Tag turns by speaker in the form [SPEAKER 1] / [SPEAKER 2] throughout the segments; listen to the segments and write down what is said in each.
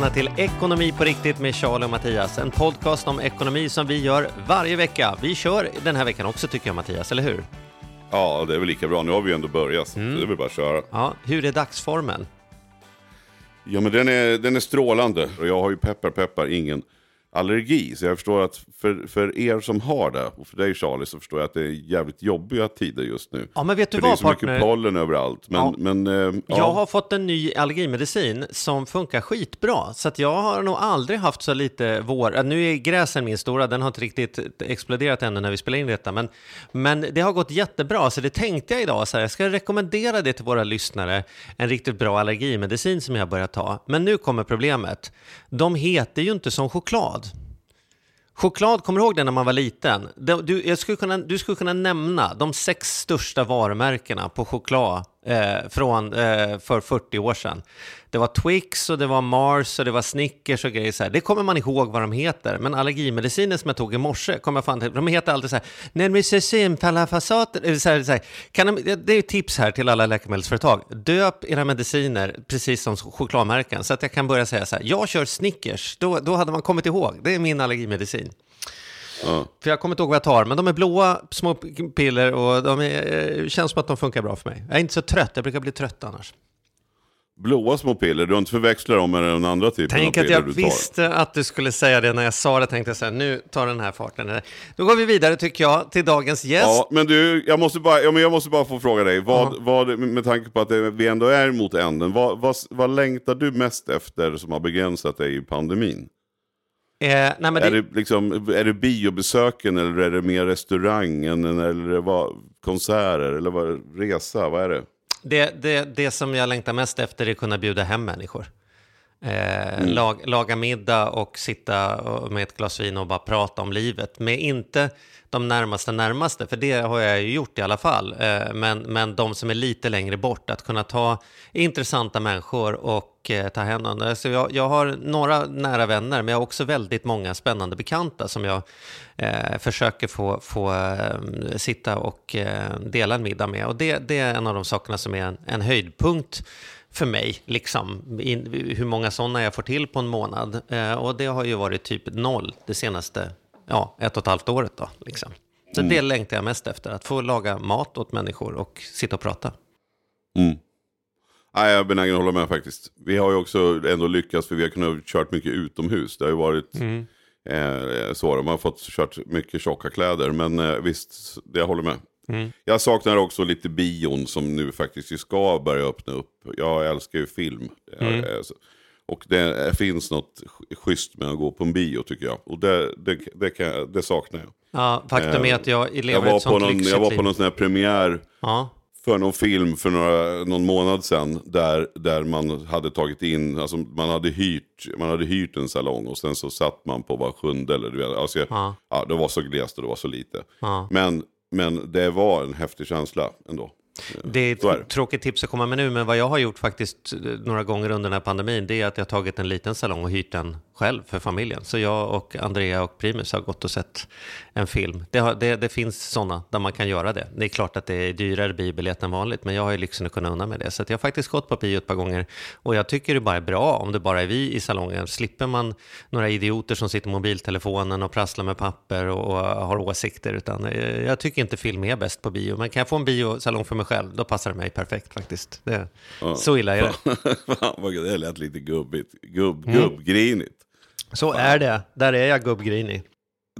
[SPEAKER 1] Välkomna till Ekonomi på riktigt med Charlie och Mattias. En podcast om ekonomi som vi gör varje vecka. Vi kör den här veckan också tycker jag Mattias, eller hur?
[SPEAKER 2] Ja, det är väl lika bra. Nu har vi ju ändå börjat, så det är väl bara att köra.
[SPEAKER 1] Ja, hur är dagsformen?
[SPEAKER 2] Ja, men den är, den är strålande. Och jag har ju peppar peppar ingen allergi. Så jag förstår att för, för er som har det, och för dig Charlie, så förstår jag att det är jävligt jobbiga tider just nu.
[SPEAKER 1] Ja, men vet du
[SPEAKER 2] för det är
[SPEAKER 1] vad
[SPEAKER 2] så
[SPEAKER 1] partner?
[SPEAKER 2] mycket pollen överallt. Men,
[SPEAKER 1] Ja.
[SPEAKER 2] men eh, ja.
[SPEAKER 1] Jag har fått en ny allergimedicin som funkar skitbra. Så jag har nog aldrig haft så lite vår... äh, Nu är gräsen min stora, den har inte riktigt exploderat ännu när vi spelar in detta. Men, men det har gått jättebra, så det tänkte jag idag. Så här, jag ska rekommendera det till våra lyssnare. En riktigt bra allergimedicin som jag har börjat ta. Men nu kommer problemet. De heter ju inte som choklad. Choklad, kommer du ihåg det när man var liten? Du, jag skulle kunna, du skulle kunna nämna de sex största varumärkena på choklad eh, från, eh, för 40 år sedan. Det var Twix och det var Mars och det var Snickers och grejer så här. Det kommer man ihåg vad de heter. Men allergimedicinen som jag tog i morse, kommer jag fan till, de heter alltid så här, Nermicecin, Palafasat, eller eh, så här, så här. Kan de, det det är ett tips här till alla läkemedelsföretag. Döp era mediciner precis som chokladmärken. Så att jag kan börja säga så här, jag kör Snickers, då, då hade man kommit ihåg. Det är min allergimedicin.
[SPEAKER 2] Ja.
[SPEAKER 1] För jag kommer inte ihåg vad jag tar, men de är blåa små piller och de är, eh, känns som att de funkar bra för mig. Jag är inte så trött, jag brukar bli trött annars.
[SPEAKER 2] Blåa små piller, du har inte förväxlat dem med den andra typen
[SPEAKER 1] Tänk
[SPEAKER 2] av
[SPEAKER 1] att
[SPEAKER 2] piller
[SPEAKER 1] jag
[SPEAKER 2] du tar.
[SPEAKER 1] visste att du skulle säga det när jag sa det, tänkte jag så här, nu tar den här farten. Då går vi vidare tycker jag till dagens gäst.
[SPEAKER 2] Ja, men du, jag måste bara, ja, men jag måste bara få fråga dig, vad, vad, med tanke på att vi ändå är mot änden, vad, vad, vad längtar du mest efter som har begränsat dig i pandemin?
[SPEAKER 1] Eh, nej, men
[SPEAKER 2] Är
[SPEAKER 1] det,
[SPEAKER 2] det, liksom, är det biobesöken eller är det mer restaurangen eller vad, konserter eller vad, resa? Vad är det?
[SPEAKER 1] det, det, det som jag längtar mest efter är att kunna bjuda hem människor. Eh,
[SPEAKER 2] Mm.
[SPEAKER 1] lag, laga middag och sitta med ett glas vin och bara prata om livet. Med inte de närmaste närmaste, för det har jag ju gjort i alla fall. Eh, men, men de som är lite längre bort, att kunna ta intressanta människor och eh, ta hem dem. Alltså jag, jag har några nära vänner, men jag har också väldigt många spännande bekanta som jag försöker få, få sitta och dela en middag med. Och det, det är en av de sakerna som är en, en höjdpunkt för mig, liksom, in, hur många sådana jag får till på en månad. Eh, och det har ju varit typ noll det senaste ja, ett och ett halvt året. Då, liksom. Så det längtar jag mest efter, att få laga mat åt människor och sitta och prata.
[SPEAKER 2] Mm. Nej, jag är benägen att hålla med faktiskt. Vi har ju också ändå lyckats för vi har kunnat kört mycket utomhus. Det har ju varit eh, så. Man har fått kört mycket tjocka kläder. Men eh, visst, det jag håller med. Jag saknar också lite bion som nu faktiskt ska börja öppna upp. Jag älskar ju film. Eh, så- Och det finns något sch- schysst med att gå på en bio tycker jag. Och det, det, det, kan, jag- det saknar jag.
[SPEAKER 1] Ja, faktum är att jag
[SPEAKER 2] Jag
[SPEAKER 1] lever
[SPEAKER 2] var,
[SPEAKER 1] ett
[SPEAKER 2] på
[SPEAKER 1] sånt
[SPEAKER 2] någon,
[SPEAKER 1] lyxigt
[SPEAKER 2] jag var på någon sån här premiär
[SPEAKER 1] Ja,
[SPEAKER 2] för någon film för några, någon månad sedan. Där, där man hade tagit in, alltså man hade, hyrt, man hade hyrt en salong och sen så satt man på var sjunde. Eller, du vet, alltså, jag-
[SPEAKER 1] Ja.
[SPEAKER 2] ja, det var så glest och det var så lite.
[SPEAKER 1] ja.
[SPEAKER 2] Men, men det var en häftig känsla ändå.
[SPEAKER 1] Det är ett
[SPEAKER 2] är det.
[SPEAKER 1] tråkigt tips att komma med nu, men vad jag har gjort faktiskt eh, några gånger under den här pandemin, det är att jag har tagit en liten salong och hyrt den själv för familjen. Så jag och Andrea och Primus har gått och sett en film. Det, har, det, det finns sådana där man kan göra det. Det är klart att det är dyrare biobiljett än vanligt, men jag har ju lyxen att kunna unna med det. Så jag har faktiskt gått på bio ett par gånger och jag tycker det bara är bra om det bara är vi i salongen. Slipper man några idioter som sitter med mobiltelefonen och prasslar med papper och, och har åsikter. Utan eh, jag tycker inte film är bäst på bio, men kan jag få en biosalong för mig själv, då passar det mig perfekt faktiskt. Det, Så illa är det.
[SPEAKER 2] Fan, det lät lite gubbigt. Gubb,
[SPEAKER 1] Mm. Så är det. Där är jag gubbgrinig.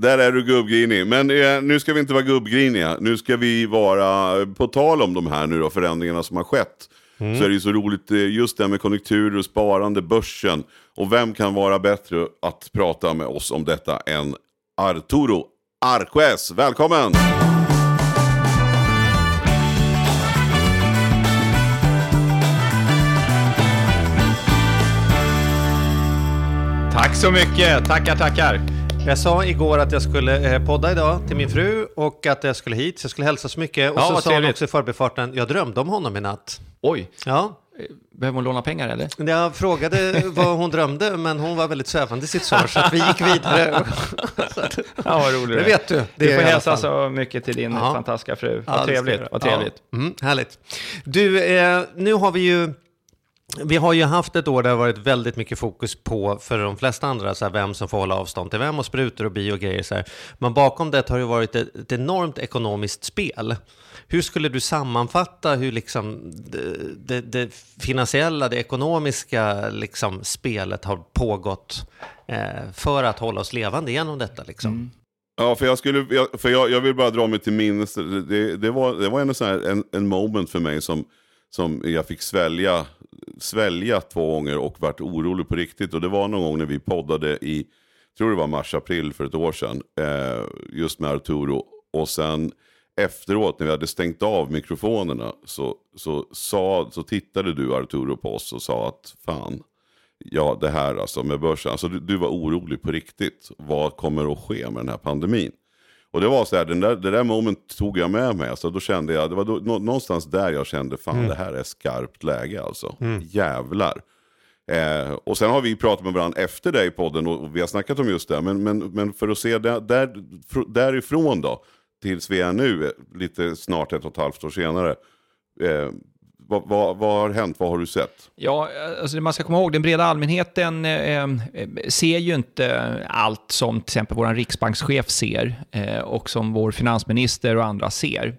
[SPEAKER 2] Där är du gubbgrinig. Men eh, nu ska vi inte vara gubbgriniga. Nu ska vi vara, på tal om de här nu då, förändringarna som har skett.
[SPEAKER 1] Mm.
[SPEAKER 2] Så är det ju så roligt, eh, just det här med konjunkturer och sparande, börsen. Och vem kan vara bättre att prata med oss om detta än Arturo Arques. Välkommen!
[SPEAKER 3] Tack så mycket, tackar tackar.
[SPEAKER 1] Jag sa igår att jag skulle eh, podda idag till min fru och att jag skulle hit, så jag skulle hälsa så mycket. Och
[SPEAKER 3] Ja,
[SPEAKER 1] så sa hon också i förbifarten, jag drömde om honom i natt.
[SPEAKER 3] Oj,
[SPEAKER 1] Ja,
[SPEAKER 3] behöver hon låna pengar eller?
[SPEAKER 1] jag frågade vad hon drömde, men hon var väldigt svävande i sitt svar, så att vi gick vidare.
[SPEAKER 3] Ja, vad roligt.
[SPEAKER 1] Det vet du. Det
[SPEAKER 3] Du får hälsa så mycket till din
[SPEAKER 1] Ja.
[SPEAKER 3] fantastiska fru.
[SPEAKER 1] Ja,
[SPEAKER 3] Vad
[SPEAKER 1] ska
[SPEAKER 3] trevligt, vad trevligt.
[SPEAKER 1] Ja. Mm, härligt. Du, eh, nu har vi ju vi har ju haft ett år där det har varit väldigt mycket fokus på, för de flesta andra, så här, vem som får hålla avstånd till vem och sprutor och bio och grejer. Så här. Men bakom det har det varit ett, ett enormt ekonomiskt spel. Hur skulle du sammanfatta hur liksom det, det, det finansiella, det ekonomiska liksom spelet har pågått eh, för att hålla oss levande genom detta? Liksom? Mm.
[SPEAKER 2] Ja, för jag, skulle, jag, för jag, jag vill bara dra mig till minnes, det, det, var, det var en, sån här, en, en moment för mig som, som jag fick svälja, svälja två gånger och varit orolig på riktigt. Och det var någon gång när vi poddade i, tror det var mars-april för ett år sedan, eh, just med Arturo. Och sen efteråt när vi hade stängt av mikrofonerna så, så, sa, så tittade du Arturo på oss och sa att fan, ja det här alltså med börsen, alltså du, du var orolig på riktigt. Vad kommer att ske med den här pandemin? Och det var så här, den där, det där moment tog jag med mig. Alltså, då kände jag, det var då, någonstans där jag kände, fan mm. det här är skarpt läge alltså. Mm. Jävlar. Eh, och sen har vi pratat med varandra efter det i podden och vi har snackat om just det. Men, men, men för att se där, där, därifrån då, tills vi är nu, lite snart ett och ett halvt år senare. Eh, vad, vad, vad, har hänt? Vad har du sett?
[SPEAKER 3] Ja, alltså man ska komma ihåg, den breda allmänheten eh, eh, ser ju inte allt som till exempel vår riksbankschef ser eh, och som vår finansminister och andra ser.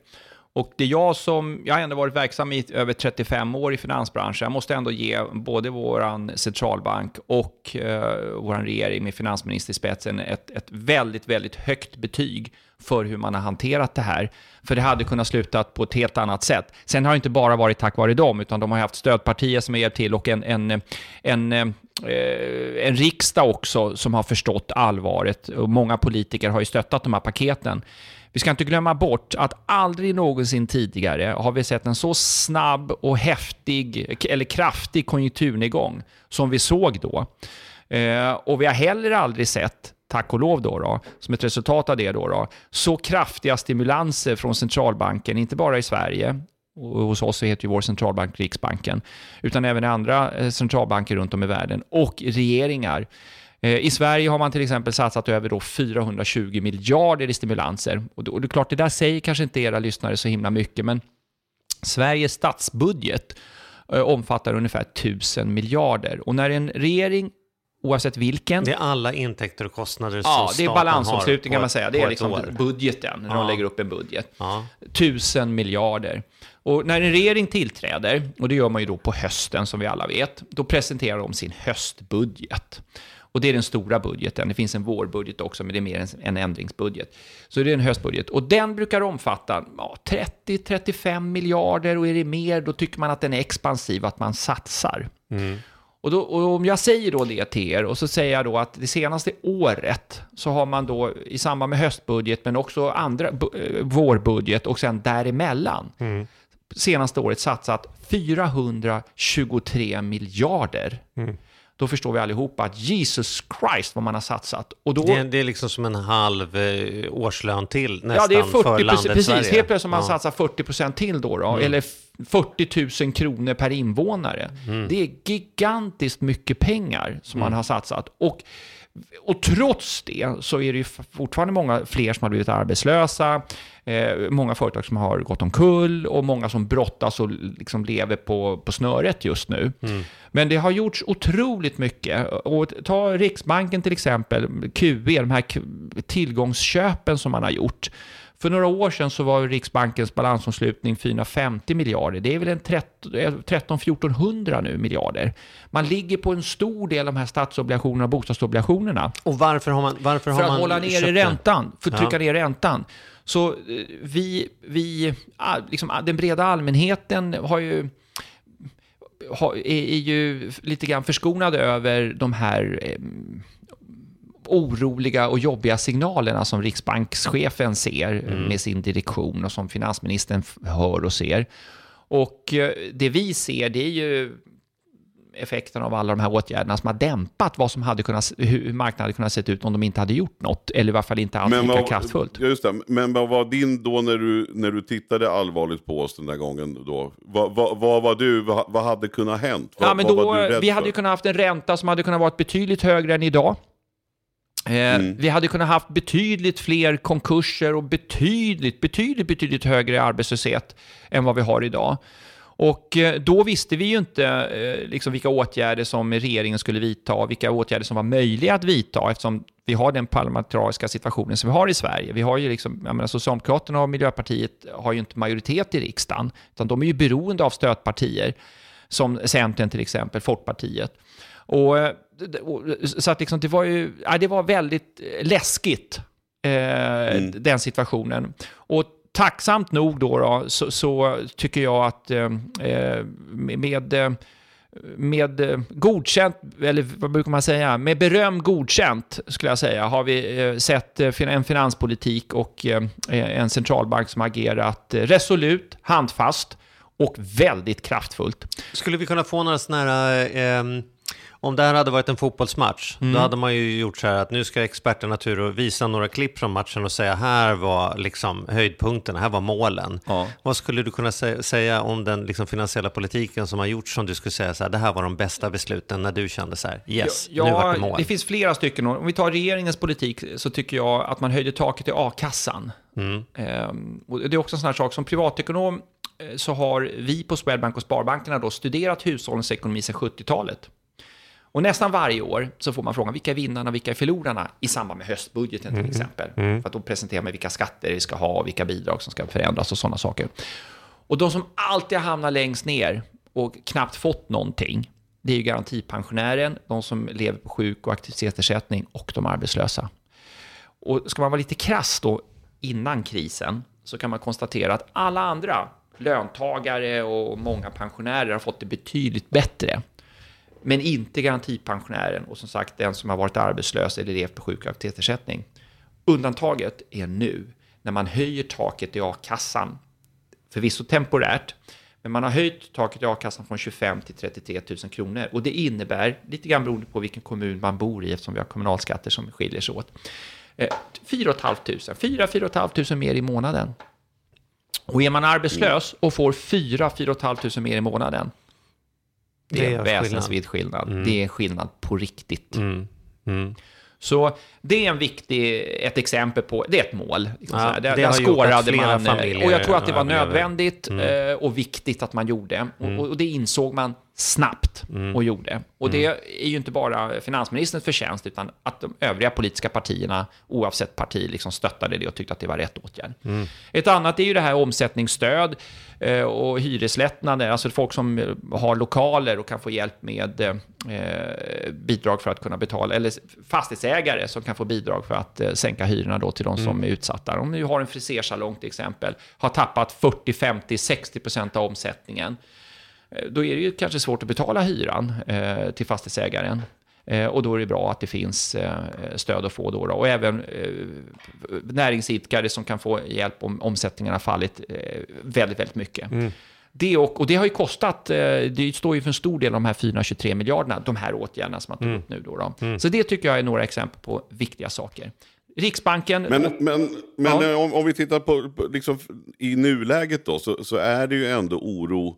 [SPEAKER 3] Och det är jag som, jag har ändå varit verksam i över 35 år i finansbranschen. Jag måste ändå ge både vår centralbank och eh, vår regering med finansminister i spetsen ett, ett väldigt, väldigt högt betyg för hur man har hanterat det här. För det hade kunnat sluta på ett helt annat sätt. Sen har det inte bara varit tack vare dem, utan de har haft stödpartier som har hjälpt till och en, en, en, eh, en riksdag också som har förstått allvaret. Och många politiker har ju stöttat de här paketen. Vi ska inte glömma bort att aldrig någonsin tidigare har vi sett en så snabb och häftig eller kraftig konjunkturnedgång som vi såg då. Eh, och vi har heller aldrig sett tack och lov då, då, som ett resultat av det då, då, så kraftiga stimulanser från centralbanken, inte bara i Sverige, och hos oss heter ju vår centralbank Riksbanken, utan även i andra eh, centralbanker runt om i världen och regeringar. Eh, I Sverige har man till exempel satsat över då 420 miljarder i stimulanser. Och det är klart, det där säger kanske inte era lyssnare så himla mycket, men Sveriges statsbudget eh, omfattar ungefär 1000 miljarder. Och när en regering oavsett vilken.
[SPEAKER 1] Det är alla intäkter och kostnader
[SPEAKER 3] som Ja, det är balansomslutning kan man säga. Det är liksom budgeten, när ja. de lägger upp en budget. Ja. Tusen miljarder. Och när en regering tillträder, och det gör man ju då på hösten som vi alla vet, då presenterar de sin höstbudget. Och det är den stora budgeten. Det finns en vårbudget också, men det är mer en, en ändringsbudget. Så det är en höstbudget. Och den brukar omfatta ja, 30-35 miljarder och är det mer, då tycker man att den är expansiv, att man satsar. Mm. Och, då, och, om jag säger då det till er och så säger jag då att det senaste året så har man då i samband med höstbudget men också andra eh, vårbudget och sen däremellan mm. senaste året satsat 423 miljarder. Mm då förstår vi allihopa att Jesus Christ vad man har satsat. Och då,
[SPEAKER 1] det, är, det är liksom som en halv eh, årslön till nästan ja, det är 40 för landet
[SPEAKER 3] Precis,
[SPEAKER 1] Sverige.
[SPEAKER 3] helt plötsligt man ja. satsar 40 procent till då, då mm. eller 40 000 kronor per invånare. Mm. Det är gigantiskt mycket pengar som mm. man har satsat. Och och trots det så är det ju fortfarande många fler som har blivit arbetslösa, eh, många företag som har gått omkull och många som brottas och liksom lever på, på snöret just nu. Mm. Men det har gjorts otroligt mycket. Och ta Riksbanken till exempel, QE, de här tillgångsköpen som man har gjort. För några år sedan så var Riksbankens balansomslutning 450 miljarder. Det är väl en 13-1400 eh, nu miljarder. Man ligger på en stor del av de här statsobligationerna och bostadsobligationerna.
[SPEAKER 1] Och varför har man Varför
[SPEAKER 3] För
[SPEAKER 1] har
[SPEAKER 3] att hålla ner räntan, för att trycka ja. ner räntan. Så eh, vi, vi ah, liksom, ah, den breda allmänheten har ju är ju lite grann förskonade över de här eh, oroliga och jobbiga signalerna som riksbankschefen ser mm. med sin direktion och som finansministern hör och ser. Och eh, det vi ser, det är ju effekten av alla de här åtgärderna som har dämpat vad som hade kunnat, hur marknaden hade kunnat se ut om de inte hade gjort något, eller i varje fall inte alls lika kraftfullt.
[SPEAKER 2] Just det, men vad var din då när du, när du tittade allvarligt på oss den där gången då? Vad, vad, vad var du, vad, vad, hade kunnat hänt? Vad,
[SPEAKER 3] ja, men då, vi hade ju kunnat haft en ränta som hade kunnat vara betydligt högre än idag. Eh, mm. Vi hade kunnat haft betydligt fler konkurser och betydligt, betydligt, betydligt högre arbetslöshet än vad vi har idag. Och eh, då visste vi ju inte eh, liksom vilka åtgärder som regeringen skulle vidta, vilka åtgärder som var möjliga att vidta eftersom vi har den parlamentariska situationen som vi har i Sverige. Vi har ju liksom, jag menar, Socialdemokraterna och Miljöpartiet har ju inte majoritet i riksdagen, utan de är ju beroende av stödpartier, som Centern till exempel, Folkpartiet. Och, så att liksom, det, var ju, ja, det var väldigt läskigt, eh, mm. den situationen. Och tacksamt nog då, då så, så, tycker jag att eh, eh med, eh, med godkänt, eller vad brukar man säga, med beröm godkänt skulle jag säga, har vi eh, sett en finanspolitik och en centralbank som agerat resolut, handfast och väldigt kraftfullt.
[SPEAKER 1] Skulle vi kunna få några sådana här eh, om det här hade varit en fotbollsmatch, mm. då hade man ju gjort så här att nu ska experterna tur och visa några klipp från matchen och säga här var liksom höjdpunkterna, här var målen. Ja. Vad skulle du kunna säga om den liksom finansiella politiken som har gjorts som du skulle säga så här, det här var de bästa besluten när du kände så här, yes, ja, nu var det mål.
[SPEAKER 3] Det finns flera stycken. Om vi tar regeringens politik så tycker jag att man höjde taket i a-kassan. Mm. Ehm, och det är också en sån här sak som privatekonom eh, så har vi på Swedbank och Sparbankerna då studerat hushållens ekonomi sedan 70-talet. Och nästan varje år så får man frågan vilka är vinnarna och vilka är förlorarna i samband med höstbudgeten till mm. exempel. Mm. För att då presenterar man vilka skatter vi ska ha och vilka bidrag som ska förändras och sådana saker. Och de som alltid hamnar längst ner och knappt fått någonting, det är ju garantipensionären, de som lever på sjuk och aktivitetsersättning och de arbetslösa. Och ska man vara lite krass då innan krisen så kan man konstatera att alla andra löntagare och många pensionärer har fått det betydligt bättre men inte garantipensionären och som sagt den som har varit arbetslös eller levt på sjuk och aktivitetsersättning. Undantaget är nu när man höjer taket i a-kassan, förvisso temporärt, men man har höjt taket i a-kassan från 25 till 33 000 kronor och det innebär, lite grann beroende på vilken kommun man bor i eftersom vi har kommunalskatter som skiljer sig åt, 4 500, 4 4 500 mer i månaden. Och är man arbetslös och får 4 4 500 mer i månaden, det är en väsensvid skillnad. Mm. Det är skillnad på riktigt. Mm. Mm. Så det är en viktig, ett exempel på, det är ett mål. Liksom ja, där, där skårade man, och jag tror att det var nödvändigt mm. Eh, och viktigt att man gjorde. Och, mm. och det insåg man snabbt mm. och gjorde. Och det är ju inte bara finansministerns förtjänst, utan att de övriga politiska partierna, oavsett parti, liksom stöttade det och tyckte att det var rätt åtgärd. Ett annat är ju det här omsättningsstöd eh, och hyreslättnader, alltså folk som har lokaler och kan få hjälp med eh, bidrag för att kunna betala, eller fastighetsägare som kan få bidrag för att eh, sänka hyrorna då till de som mm. är utsatta. Om du har en frisersalong till exempel, har tappat 40, 50, 60 procent av omsättningen, då är det ju kanske svårt att betala hyran eh, till fastighetsägaren. Eh, och då är det bra att det finns eh, stöd att få då. då. Och även eh, näringsidkare som kan få hjälp om omsättningen har fallit väldigt, väldigt mycket. Mm. Det och, och det har ju kostat, det står ju för en stor del av de här 423 miljarderna, de här åtgärderna som man tog mm. upp nu. Då, då. Mm. Så det tycker jag är några exempel på viktiga saker. Riksbanken...
[SPEAKER 2] Men, men, men ja. om, om, vi tittar på, liksom, i nuläget då, så, så, är det ju ändå oro.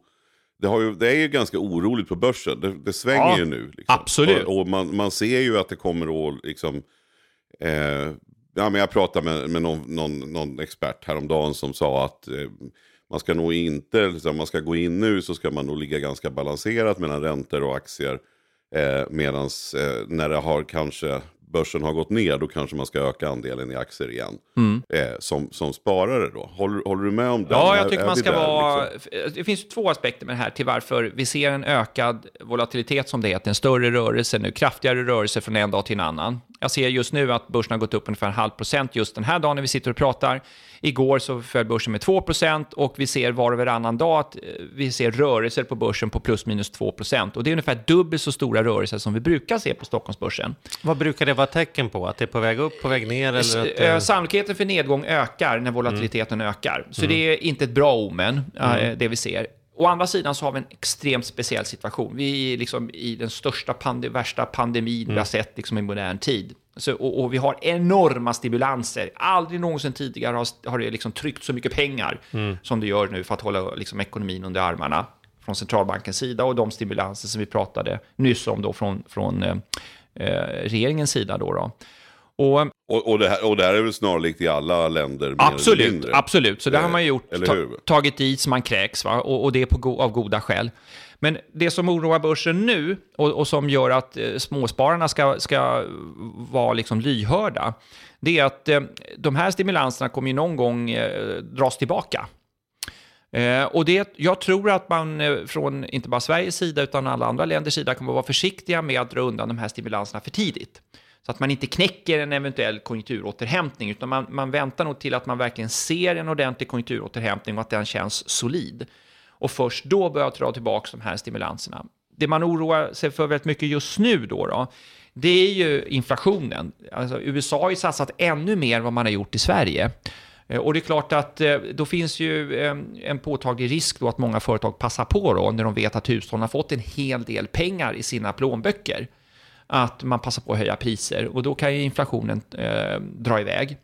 [SPEAKER 2] Det, har ju, det är ju ganska oroligt på börsen. Det, det svänger ja, ju nu. Liksom.
[SPEAKER 3] Absolut.
[SPEAKER 2] Och, och man, man, ser ju att det kommer att liksom... Eh, ja, men jag pratade med, med någon, någon, någon expert häromdagen som sa att eh, man ska nog inte, liksom, man ska gå in nu så ska man nog ligga ganska balanserat mellan räntor och aktier. Eh, Medan eh, när det har kanske börsen har gått ner, då kanske man ska öka andelen i aktier igen. Mm. Eh, som, som sparare då. Håller, håller du med om det?
[SPEAKER 3] Ja, jag tycker är man ska där, vara... Liksom? Det finns två aspekter med det här till varför vi ser en ökad volatilitet som det heter. En större rörelse nu, kraftigare rörelse från en dag till en annan. Jag ser just nu att börsen har gått upp ungefär en halv procent just den här dagen när vi sitter och pratar. Igår så föll börsen med 2% och vi ser var och varannan dag att eh, vi ser rörelser på börsen på plus minus 2% Och det är ungefär dubbelt så stora rörelser som vi brukar se på Stockholmsbörsen.
[SPEAKER 1] Vad brukar det vara tecken på? Att det är på väg upp, på väg ner? Eller
[SPEAKER 3] det... Sannolikheten för nedgång ökar när volatiliteten mm. ökar. Så mm. det är inte ett bra omen, mm. det vi ser. Å andra sidan så har vi en extremt speciell situation. Vi är liksom i den största, pande värsta pandemin vi har mm. sett liksom i modern tid. Så, och, och, vi har enorma stimulanser. Aldrig någonsin tidigare har, har det liksom tryckt så mycket pengar mm. som det gör nu för att hålla liksom, ekonomin under armarna från centralbankens sida och de stimulanser som vi pratade nyss om då från, från eh, eh regeringens sida. Då, då.
[SPEAKER 2] Och, och, och, det här, och det här är väl snarlikt i alla länder?
[SPEAKER 3] Absolut, absolut. Så det har man
[SPEAKER 2] eh,
[SPEAKER 3] gjort, ta, tagit i så man kräks, va? Och, och det är på go av goda skäl. Men det som oroar börsen nu och, och som gör att eh, småspararna ska, ska vara liksom lyhörda, det är att eh, de här stimulanserna kommer ju någon gång eh, dras tillbaka. Eh, och det, jag tror att man eh, från inte bara Sveriges sida utan alla andra länders sida kommer att vara försiktiga med att dra undan de här stimulanserna för tidigt. Så att man inte knäcker en eventuell konjunkturåterhämtning, utan man, man väntar nog till att man verkligen ser en ordentlig konjunkturåterhämtning och att den känns solid. Och först då börjar dra tillbaka de här stimulanserna. Det man oroar sig för väldigt mycket just nu då, då det är ju inflationen. Alltså, USA har ju satsat ännu mer än vad man har gjort i Sverige. Eh, och det är klart att eh, då finns ju eh, en påtaglig risk då att många företag passar på då när de vet att hushållen har fått en hel del pengar i sina plånböcker. Att man passar på att höja priser och då kan ju inflationen eh, dra iväg.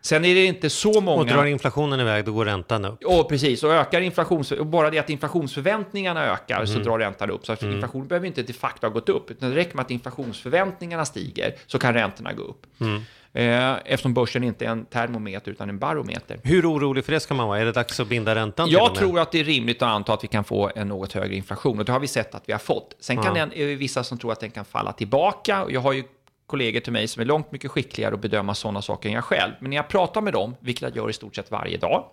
[SPEAKER 3] Sen är det inte så många...
[SPEAKER 1] Och drar inflationen iväg, då går räntan upp.
[SPEAKER 3] Ja, precis. Och ökar inflations... Och bara det att inflationsförväntningarna ökar mm. så drar räntan upp. Så mm. inflationen behöver inte de facto ha gått upp, utan det räcker med att inflationsförväntningarna stiger så kan räntorna gå upp. Mm. Eh, eftersom börsen inte är en termometer utan en barometer.
[SPEAKER 1] Hur orolig för det ska man vara? Är det dags att binda räntan?
[SPEAKER 3] Jag tror att det är rimligt att anta att vi kan få en något högre inflation och det har vi sett att vi har fått. Sen kan ja. den, är det vissa som tror att den kan falla tillbaka. Jag har ju kollegor till mig som är långt mycket skickligare att bedöma sådana saker än jag själv. Men när jag pratar med dem, vilket jag gör i stort sett varje dag,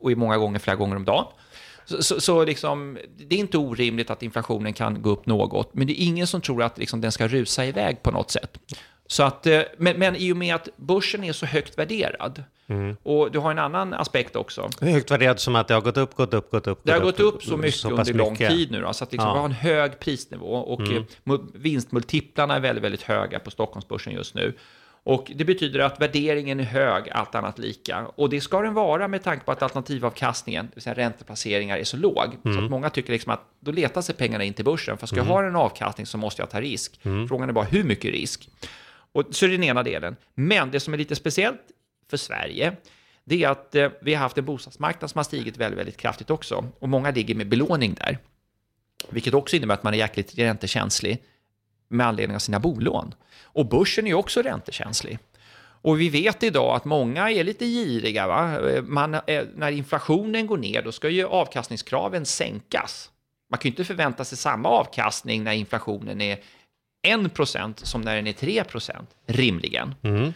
[SPEAKER 3] och i många gånger flera gånger om dagen, så, så, så liksom, det är inte orimligt att inflationen kan gå upp något, men det är ingen som tror att liksom, den ska rusa iväg på något sätt. Så att, eh, men, men i och med att börsen är så högt värderad, mm. och du har en annan aspekt också.
[SPEAKER 1] Högt värderad som att det har gått upp, gått upp, gått upp.
[SPEAKER 3] Det har gått upp så mycket så under lång mycket. tid nu, då, så att liksom, ja. vi har en hög prisnivå och mm. Eh, vinstmultiplarna är väldigt, väldigt höga på Stockholmsbörsen just nu. Och det betyder att värderingen är hög, allt annat lika. Och det ska den vara med tanke på att alternativavkastningen, det vill säga ränteplaneringar, är så låg. Mm. Så att mm. många tycker liksom att då letar sig pengarna in till börsen. För ska mm. jag ha en avkastning så måste jag ta risk. Mm. Frågan är bara hur mycket risk. Och så är det den ena delen. Men det som är lite speciellt för Sverige, det är att eh, vi har haft en bostadsmarknad som har stigit väldigt, väldigt kraftigt också. Och många ligger med belåning där. Vilket också innebär att man är jäkligt räntekänslig med anledning av sina bolån. Och börsen är ju också räntekänslig. Och vi vet idag att många är lite giriga. Va? Eh, man, eh, när inflationen går ner, då ska ju avkastningskraven sänkas. Man kan ju inte förvänta sig samma avkastning när inflationen är 1% som när den är 3% rimligen. Mm.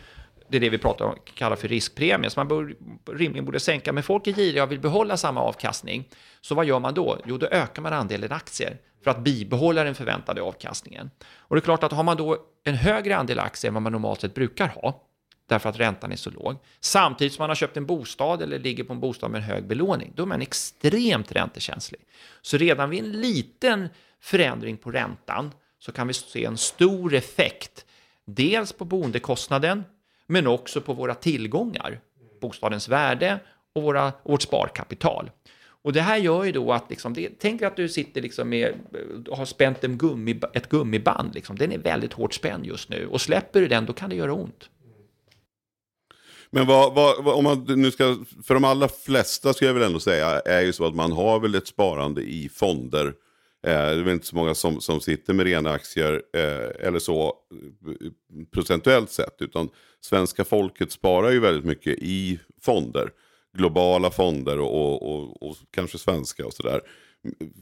[SPEAKER 3] Det är det vi pratar om, kallar för riskpremie, så man bör, rimligen borde sänka. Men folk är giriga och vill behålla samma avkastning. Så vad gör man då? Jo, då ökar man andelen aktier för att bibehålla den förväntade avkastningen. Och det är klart att har man då en högre andel aktier än vad man normalt sett brukar ha, därför att räntan är så låg, samtidigt som man har köpt en bostad eller ligger på en bostad med en hög belåning, då är man extremt räntekänslig. Så redan vid en liten förändring på räntan så kan vi se en stor effekt. Dels på boendekostnaden, men också på våra tillgångar, bostadens värde och våra, vårt sparkapital. Och det här gör ju då att, liksom, det, tänk att du sitter liksom med, har spänt en gummi, ett gummiband, liksom. den är väldigt hårt spänd just nu. Och släpper du den, då kan det göra ont.
[SPEAKER 2] Men vad, vad, om man nu ska, för de allra flesta skulle jag väl ändå säga, är ju så att man har väl ett sparande i fonder Eh, det är väl inte så många som, som sitter med rena aktier eh, eller så procentuellt sett. Utan svenska folket sparar ju väldigt mycket i fonder. Globala fonder och, och, och, och kanske svenska och sådär.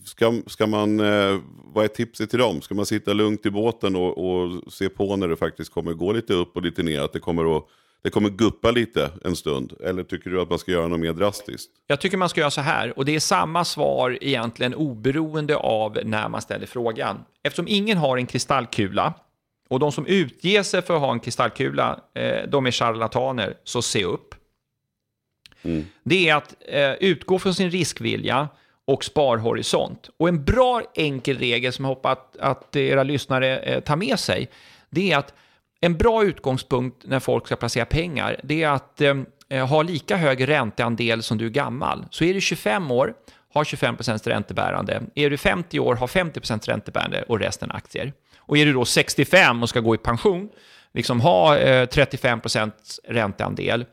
[SPEAKER 2] Ska, ska man, eh, vad är tipset till dem? Ska man sitta lugnt i båten och, och se på när det faktiskt kommer gå lite upp och lite ner? Att det kommer att det kommer guppa lite en stund? Eller tycker du att man ska göra något mer drastiskt?
[SPEAKER 3] Jag tycker man ska göra så här, och det är samma svar egentligen oberoende av när man ställer frågan. Eftersom ingen har en kristallkula, och de som utger sig för att ha en kristallkula, eh, de är charlataner, så se upp. Mm. Det är att eh, utgå från sin riskvilja och sparhorisont. Och en bra enkel regel som jag hoppas att, att era lyssnare eh, tar med sig, det är att en bra utgångspunkt när folk ska placera pengar, det är att eh, eh ha lika hög ränteandel som du är gammal. Så är du 25 år, har 25% räntebärande. Är du 50 år, har 50% räntebärande och resten aktier. Och är du då 65 och ska gå i pension, liksom ha eh, 35 ränteandel,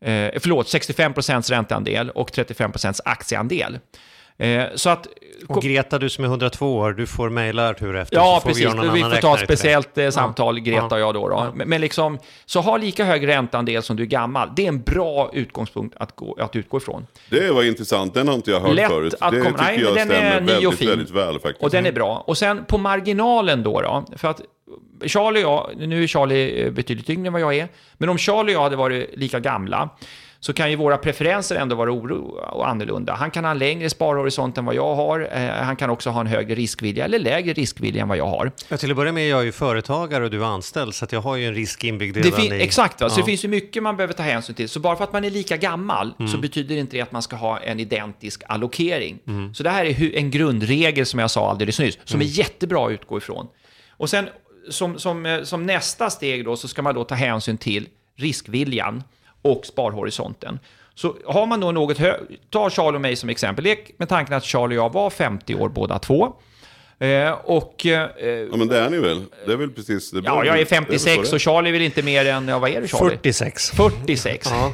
[SPEAKER 3] eh, förlåt, 65% ränteandel och 35% aktieandel. Eh, så att,
[SPEAKER 1] och Greta, du som är 102 år, du får mejla Artur efter.
[SPEAKER 3] Ja, precis. Vi, vi får ta ett speciellt eh, samtal, Greta ja. och jag då. då. Ja. Men, men, liksom, så ha lika hög ränteandel som du är gammal. Det är en bra utgångspunkt att, gå, att utgå ifrån.
[SPEAKER 2] Det var intressant, den har inte jag hört
[SPEAKER 3] Lätt
[SPEAKER 2] förut.
[SPEAKER 3] Att
[SPEAKER 2] det
[SPEAKER 3] komma,
[SPEAKER 2] tycker
[SPEAKER 3] nej,
[SPEAKER 2] jag
[SPEAKER 3] den
[SPEAKER 2] stämmer
[SPEAKER 3] är ny
[SPEAKER 2] väldigt,
[SPEAKER 3] och fin.
[SPEAKER 2] väldigt väl faktiskt.
[SPEAKER 3] Och den är bra. Och sen på marginalen då, då för att Charlie och jag, nu är Charlie eh, betydligt yngre än vad jag är, men om Charlie och jag hade varit lika gamla, så kan ju våra preferenser ändå vara oro och annorlunda. Han kan ha en längre sparhorisont än vad jag har. Eh, han kan också ha en högre riskvilja eller lägre riskvilja än vad jag har.
[SPEAKER 1] Ja, till att börja med, jag är ju företagare och du är anställd, så jag har ju en risk inbyggd redan i...
[SPEAKER 3] Exakt, va? så det finns ju mycket man behöver ta hänsyn till. Så bara för att man är lika gammal mm. så betyder inte det att man ska ha en identisk allokering. Mm. Så det här är en grundregel som jag sa alldeles nyss, som mm. är jättebra att utgå ifrån. Och sen som, som, eh, som nästa steg då så ska man då ta hänsyn till riskviljan och sparhorisonten. Så har man då något högt, ta Charlie och mig som exempel, lek med tanken att Charlie och jag var 50 år båda två. Eh, och, eh,
[SPEAKER 2] ja men det är ni väl? Det är väl precis... Det
[SPEAKER 3] ja, jag är 56 är och Charlie är väl inte mer än, ja, vad är du Charlie?
[SPEAKER 1] 46.
[SPEAKER 3] 46. Ja.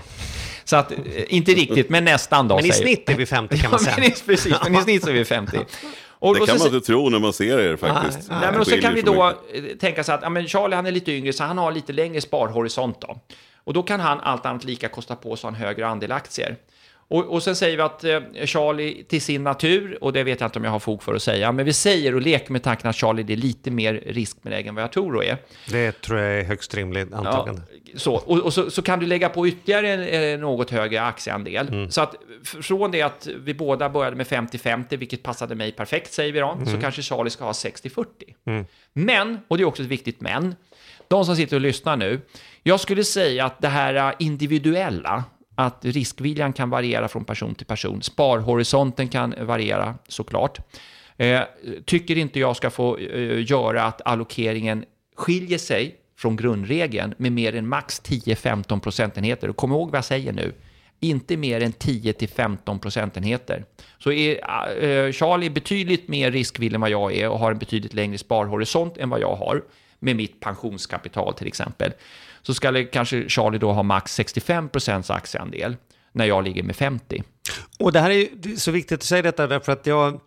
[SPEAKER 3] Så att, eh, inte riktigt, men nästan då.
[SPEAKER 1] Men i snitt är vi 50 kan man säga.
[SPEAKER 3] Ja, precis, men i snitt så är vi 50.
[SPEAKER 2] Och, det och kan så, man inte tro när man ser er faktiskt.
[SPEAKER 3] Nej, men och så kan vi då mycket. tänka sig att ja, men Charlie han är lite yngre, så han har lite längre sparhorisont. Då. Och då kan han allt annat lika kosta på sig en högre andel aktier. Och, och sen säger vi att eh, Charlie till sin natur, och det vet jag inte om jag har fog för att säga, men vi säger och leker med tanken att Charlie är lite mer riskbenägen än vad jag tror och är.
[SPEAKER 1] Det tror jag är högst rimligt antagande.
[SPEAKER 3] Ja, så, och, och så, så, kan du lägga på ytterligare en, något högre aktieandel. Mm. Så att från det att vi båda började med 50-50, vilket passade mig perfekt säger vi då, mm. så kanske Charlie ska ha 60-40. Mm. Men, och det är också ett viktigt men, de som sitter och lyssnar nu, jag skulle säga att det här äh, individuella, att riskviljan kan variera från person till person. Sparhorisonten kan variera såklart. Eh, tycker inte jag ska få eh, göra att allokeringen skiljer sig från grundregeln med mer än max 10-15 procentenheter. Och kom ihåg vad jag säger nu. Inte mer än 10-15 procentenheter. Så är äh, eh, Charlie betydligt mer riskvillig än vad jag är och har en betydligt längre sparhorisont än vad jag har med mitt pensionskapital till exempel så ska kanske Charlie då ha max 65% aktieandel när jag ligger med 50.
[SPEAKER 1] Och det här är så viktigt att säga detta därför att jag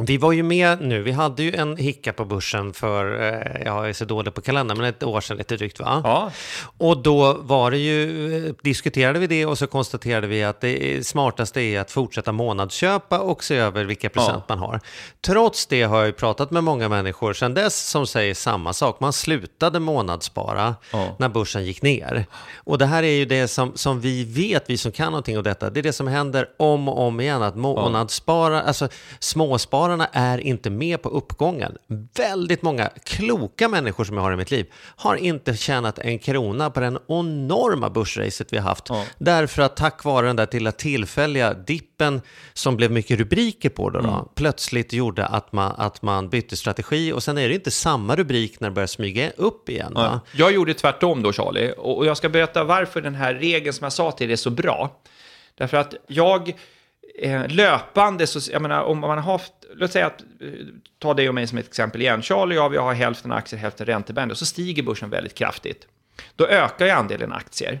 [SPEAKER 1] vi var ju med nu, vi hade ju en hicka på börsen för, eh, jag är så dålig på kalendern, men ett år sedan lite drygt va?
[SPEAKER 3] Ja.
[SPEAKER 1] Och då var det ju, eh, diskuterade vi det och så konstaterade vi att det smartaste är att fortsätta månadsköpa och se över vilka procent ja. man har. Trots det har jag ju pratat med många människor sedan dess som säger samma sak. Man slutade månadsspara ja. när börsen gick ner. Och det här är ju det som, som vi vet, vi som kan någonting om detta, det är det som händer om och om igen, att månadsspara, alltså småspara Småspararna är inte med på uppgången. Väldigt många kloka människor som jag har i mitt liv har inte tjänat en krona på den enorma börsracet vi har haft. Ja. Därför att tack vare den där till tillfälliga dippen som blev mycket rubriker på då, då mm. plötsligt gjorde att man, att man bytte strategi och sen är det inte samma rubrik när det börjar smyga upp igen. Ja.
[SPEAKER 3] Jag gjorde tvärtom då Charlie och jag ska berätta varför den här regeln som jag sa till dig är så bra. Därför att jag eh, löpande, så, jag menar om man har haft, låt säga att, eh, ta dig och mig som ett exempel igen, Charlie och jag, vi har hälften aktier, hälften ränteband, och så stiger börsen väldigt kraftigt. Då ökar ju andelen aktier.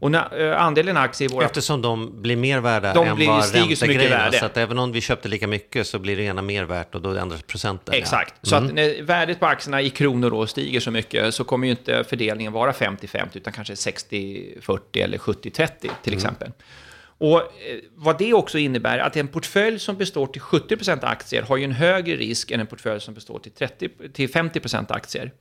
[SPEAKER 3] Och när, äh, andelen aktier i våra...
[SPEAKER 1] Eftersom de blir mer värda de än blir, vad räntegrejerna. Så att även om vi köpte lika mycket så blir det ena mer värt och då ändras procenten.
[SPEAKER 3] Exakt. Ja. Så mm. att när värdet på aktierna i kronor då stiger så mycket så kommer ju inte fördelningen vara 50-50 utan kanske 60-40 eller 70-30 till mm. Och eh, vad det också innebär, att en portfölj som består till 70% aktier har ju en högre risk än en portfölj som består till, 30, till 50% aktier.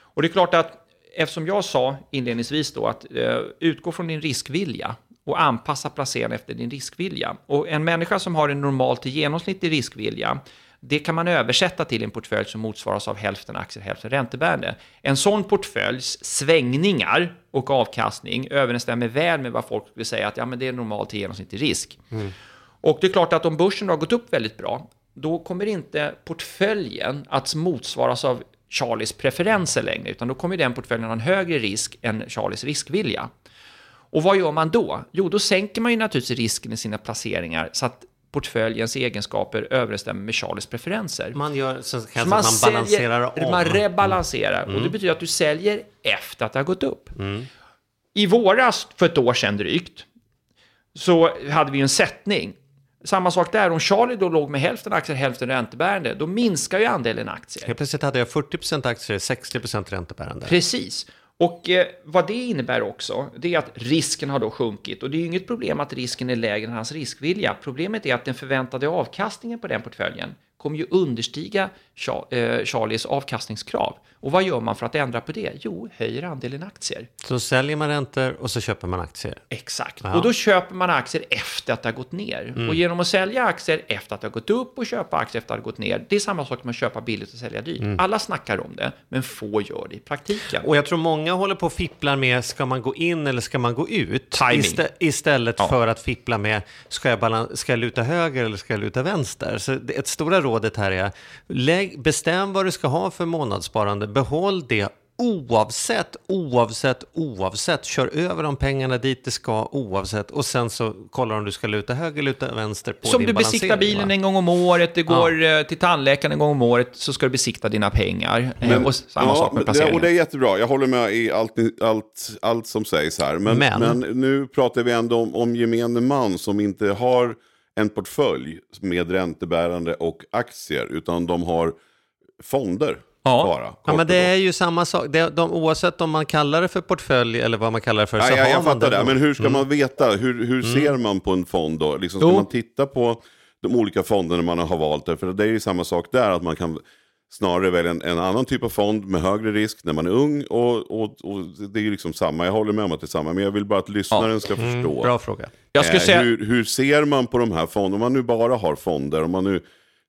[SPEAKER 3] Och det är klart att eftersom jag sa inledningsvis då att eh, utgå från din riskvilja och anpassa placeringen efter din riskvilja. Och en människa som har en normal till genomsnittlig riskvilja det kan man översätta till en portfölj som motsvaras av hälften aktier, hälften räntebärande. En sån portföljs svängningar och avkastning överensstämmer väl med vad folk vill säga att ja, men det är normalt till genomsnittlig risk. Mm. Och det är klart att om börsen har gått upp väldigt bra, då kommer inte portföljen att motsvaras av Charlies preferenser längre, utan då kommer den portföljen ha en högre risk än Charlies riskvilja. Och vad gör man då? Jo, då sänker man ju naturligtvis risken i sina placeringar så att portföljens egenskaper överensstämmer med Charlies preferenser.
[SPEAKER 1] Man gör så, så man, man säljer, balanserar om.
[SPEAKER 3] Man rebalanserar mm. och det betyder att du säljer efter att det har gått upp. Mm. I våras, för ett år sedan drygt, så hade vi en sättning Samma sak där, om Charlie då låg med hälften aktier, hälften räntebärande, då minskar ju andelen aktier.
[SPEAKER 1] Helt plötsligt hade jag 40% aktier, 60% räntebärande.
[SPEAKER 3] Precis. Och eh, vad det innebär också, det är att risken har då sjunkit. Och det är ju inget problem att risken är lägre än hans riskvilja. Problemet är att den förväntade avkastningen på den portföljen kommer ju understiga Charlies avkastningskrav. Och vad gör man för att ändra på det? Jo, höjer andelen aktier.
[SPEAKER 1] Så säljer man räntor och så köper man aktier?
[SPEAKER 3] Exakt. Ja. Och då köper man aktier efter att det har gått ner. Mm. Och genom att sälja aktier efter att det har gått upp och köpa aktier efter att det har gått ner, det är samma sak som att köpa billigt och sälja dyrt. Mm. Alla snackar om det, men få gör det i praktiken.
[SPEAKER 1] Och jag tror många håller på och fipplar med, ska man gå in eller ska man gå ut?
[SPEAKER 3] Timing.
[SPEAKER 1] istället ja. för att fippla med, ska jag, ska jag luta höger eller ska jag luta vänster? Så ett stora rådet här är, lägg, bestäm vad du ska ha för månadssparande, behåll det oavsett, oavsett, oavsett. Kör över de pengarna dit det ska oavsett. Och sen så kollar om du ska luta höger, luta vänster på
[SPEAKER 3] Som
[SPEAKER 1] din
[SPEAKER 3] du besiktar bilen va? en gång om året, det går ja. Eh, till tandläkaren en gång om året, så ska du besikta dina pengar. Eh, men, och samma ja, sak med placeringen.
[SPEAKER 2] och det är jättebra, jag håller med i allt, allt, allt som sägs här. Men, men. men nu pratar vi ändå om, om gemene man som inte har en portfölj med räntebärande och aktier, utan de har fonder.
[SPEAKER 1] Ja.
[SPEAKER 2] Bara,
[SPEAKER 1] ja, men det är ju samma sak. Det, de, oavsett om man kallar det för portfölj eller vad man kallar det för.
[SPEAKER 2] Ja,
[SPEAKER 1] så
[SPEAKER 2] ja,
[SPEAKER 1] har
[SPEAKER 2] jag
[SPEAKER 1] man
[SPEAKER 2] fattar det. Men hur ska mm. man veta? Hur, hur mm. ser man på en fond då? Liksom, ska jo. man titta på de olika fonderna man har valt? Där? För det är ju samma sak där. Att man kan snarare välja en, en, annan typ av fond med högre risk när man är ung. Och, och, och det är ju liksom samma. Jag håller med om att det är samma. Men jag vill bara att lyssnaren ja. ska mm, förstå.
[SPEAKER 1] Bra fråga.
[SPEAKER 3] Jag skulle
[SPEAKER 2] eh,
[SPEAKER 3] säga...
[SPEAKER 2] hur, hur ser man på de här fonderna? Om man nu bara har fonder. Om man nu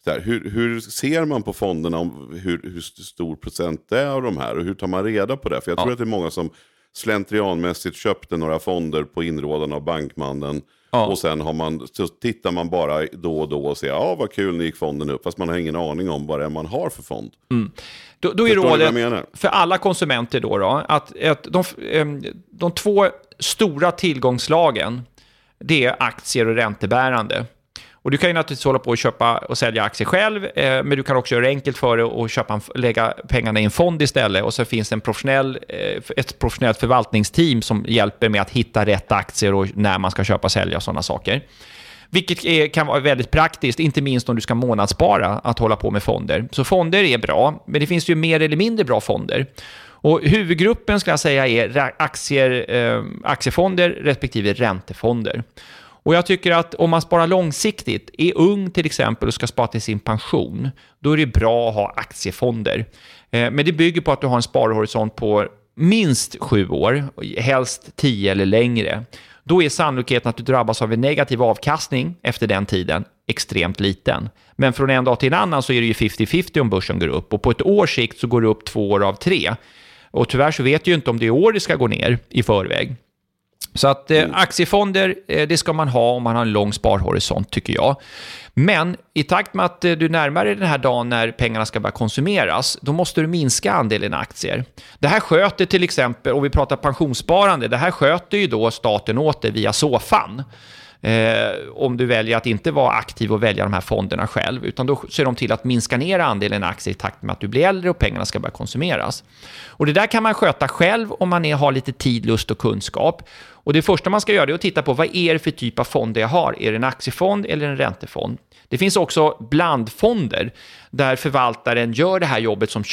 [SPEAKER 2] här, hur, hur, ser man på fonderna om hur, hur, stor procent det är av de här? Och hur tar man reda på det? För jag tror att det är många som slentrianmässigt köpte några fonder på inrådan av bankmannen. Ja. Och sen har man, så tittar man bara då och då och säger ja vad kul nu gick fonden upp. Fast man har ingen aning om vad det är man har för fond.
[SPEAKER 3] Mm. Då, då är rådet för alla konsumenter då, då att, att de, de två stora tillgångslagen det är aktier och räntebärande. Och du kan ju naturligtvis hålla på och köpa och sälja aktier själv, eh, men du kan också göra det enkelt för dig och köpa en, lägga pengarna i en fond istället. Och så finns det en professionell, eh, ett professionellt förvaltningsteam som hjälper med att hitta rätt aktier och när man ska köpa och sälja och sådana saker. Vilket är, kan vara väldigt praktiskt, inte minst om du ska månadsspara, att hålla på med fonder. Så fonder är bra, men det finns ju mer eller mindre bra fonder. Och huvudgruppen ska jag säga är aktier, eh, aktiefonder respektive räntefonder. Och jag tycker att om man sparar långsiktigt, är ung till exempel och ska spara till sin pension, då är det bra att ha aktiefonder. Eh, men det bygger på att du har en sparhorisont på minst sju år, helst tio eller längre. Då är sannolikheten att du drabbas av en negativ avkastning efter den tiden extremt liten. Men från en dag till en annan så är det ju 50-50 om börsen går upp och på ett års sikt så går det upp två år av tre. Och tyvärr så vet du ju inte om det är år det ska gå ner i förväg. Så att eh, mm. aktiefonder, eh, det ska man ha om man har en lång sparhorisont, tycker jag. Men i takt med att eh, du närmar dig den här dagen när pengarna ska börja konsumeras, då måste du minska andelen aktier. Det här sköter till exempel, om vi pratar pensionssparande, det här sköter ju då staten åt dig via SOFAN. Eh, om du väljer att inte vara aktiv och välja de här fonderna själv, utan då ser de till att minska ner andelen aktier i takt med att du blir äldre och pengarna ska börja konsumeras. Och det där kan man sköta själv om man är, har lite tid, lust och kunskap. Och det första man ska göra är att titta på vad är det för typ av fonder jag har? Är det en aktiefond eller en räntefond? Det finns också blandfonder där förvaltaren gör det här jobbet som,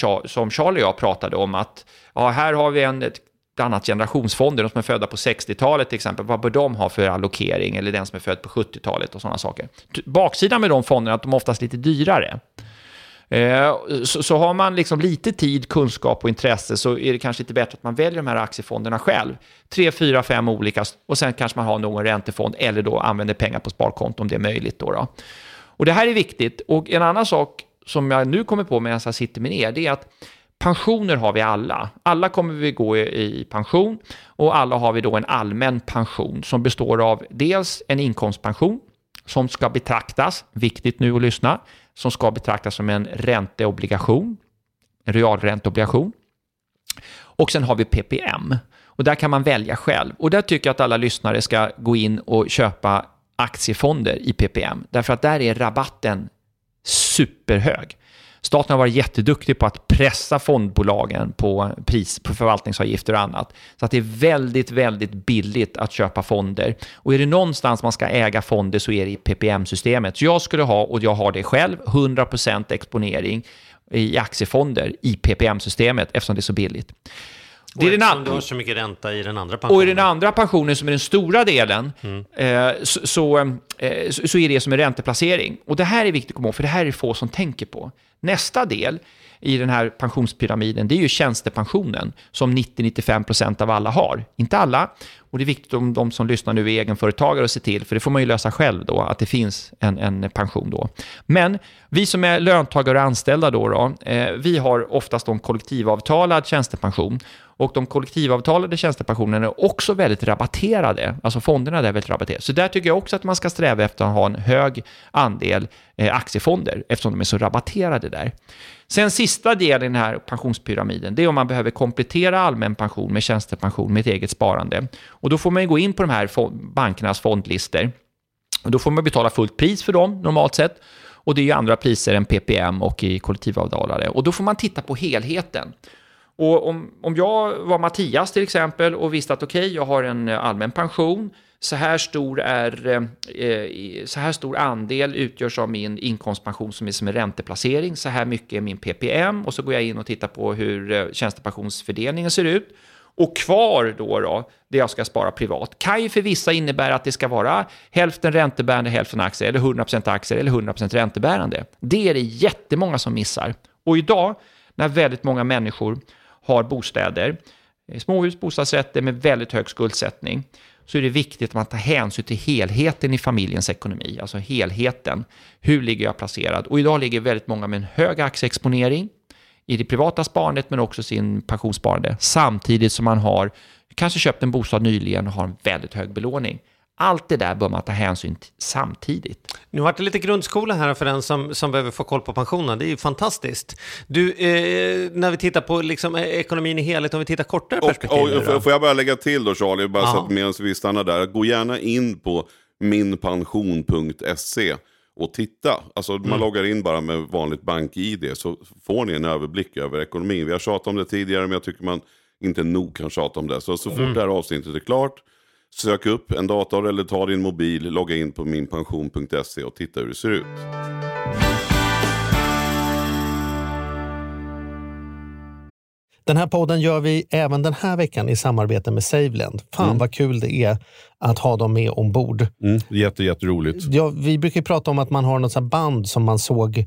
[SPEAKER 3] Charlie och jag pratade om. att ja, Här har vi en, bland annat generationsfonder, de som är födda på 60-talet till exempel, vad bör de ha för allokering? Eller den som är född på 70-talet och sådana saker. Baksidan med de fonderna är att de är oftast lite dyrare. Eh, så, så, har man liksom lite tid, kunskap och intresse så är det kanske lite bättre att man väljer de här aktiefonderna själv. Tre, fyra, fem olika och sen kanske man har någon räntefond eller då använder pengar på sparkonto om det är möjligt. Då, då. Och det här är viktigt. Och en annan sak som jag nu kommer på medan jag sitter med er, det är att pensioner har vi alla. Alla kommer vi gå i, pension och alla har vi då en allmän pension som består av dels en inkomstpension som ska betraktas, viktigt nu att lyssna, som ska betraktas som en ränteobligation, en realränteobligation. Och sen har vi PPM. Och där kan man välja själv. Och där tycker jag att alla lyssnare ska gå in och köpa aktiefonder i PPM. Därför att där är rabatten superhög. Staten har varit jätteduktig på att pressa fondbolagen på pris på förvaltningsavgifter och annat. Så att det är väldigt, väldigt billigt att köpa fonder. Och är det någonstans man ska äga fonder så är det i PPM-systemet. Så jag skulle ha, och jag har det själv, 100% exponering i aktiefonder i PPM-systemet eftersom det är så billigt.
[SPEAKER 1] Det är den andra... du har så mycket ränta i den andra pensionen.
[SPEAKER 3] Och i den andra pensionen, som är den stora delen, mm. eh, så, så, eh, så, är det som en ränteplacering. Och det här är viktigt att komma ihåg, för det här är få som tänker på. Nästa del i den här pensionspyramiden, det är ju tjänstepensionen som 90-95% av alla har. Inte alla, och det är viktigt om de som lyssnar nu är egenföretagare att se till, för det får man ju lösa själv då, att det finns en, en pension då. Men vi som är löntagare och anställda då, då eh, vi har oftast en kollektivavtalad tjänstepension och de kollektivavtalade tjänstepensionerna är också väldigt rabatterade, alltså fonderna där är väldigt rabatterade. Så där tycker jag också att man ska sträva efter att ha en hög andel eh, aktiefonder, eftersom de är så rabatterade där. Sen sista delen i den här pensionspyramiden, det är om man behöver komplettera allmän pension med tjänstepension med ett eget sparande. Och då får man gå in på de här bankernas fondlistor. Och då får man betala fullt pris för dem normalt sett. Och det är ju andra priser än PPM och i kollektivavtalade. Och då får man titta på helheten. Och om, om jag var Mattias till exempel och visste att okej, okay, jag har en eh, allmän pension, så här stor, är, eh, eh så här stor andel utgörs av min inkomstpension som är som en ränteplacering, så här mycket är min PPM och så går jag in och tittar på hur eh, tjänstepensionsfördelningen ser ut. Och kvar då, då, det jag ska spara privat, kan ju för vissa innebära att det ska vara hälften räntebärande, hälften aktier, eller 100% aktier eller 100% räntebärande. Det är det jättemånga som missar. Och idag, när väldigt många människor har bostäder, eh, småhus, bostadsrätter med väldigt hög skuldsättning, så är det viktigt att man tar hänsyn till helheten i familjens ekonomi, alltså helheten. Hur ligger jag placerad? Och idag ligger väldigt många med en hög aktieexponering i det privata sparandet, men också sin pensionssparande, samtidigt som man har kanske köpt en bostad nyligen och har en väldigt hög belåning. Allt det där bör man ta hänsyn till samtidigt.
[SPEAKER 1] Nu har det lite grundskola här för den som, som behöver få koll på pensionen. Det är ju fantastiskt. Du, eh, när vi tittar på liksom, eh, ekonomin i helhet, om vi tittar kortare perspektiv.
[SPEAKER 2] Och, och, får jag bara lägga till då Charlie, bara så att medan vi stannar där. Gå gärna in på minpension.se och titta. Alltså mm. man loggar in bara med vanligt bank-id så får ni en överblick över ekonomin. Vi har tjatat om det tidigare men jag tycker man inte nog kan tjata om det. Så, så fort mm. det här avsnittet är klart Sök upp en dator eller ta din mobil, logga in på minpension.se och titta hur det ser ut.
[SPEAKER 4] Den här podden gör vi även den här veckan i samarbete med Saveland. Fan mm. vad kul det är att ha dem med ombord.
[SPEAKER 2] Mm, jätte, jätteroligt.
[SPEAKER 4] Ja, vi brukar prata om att man har något band som man såg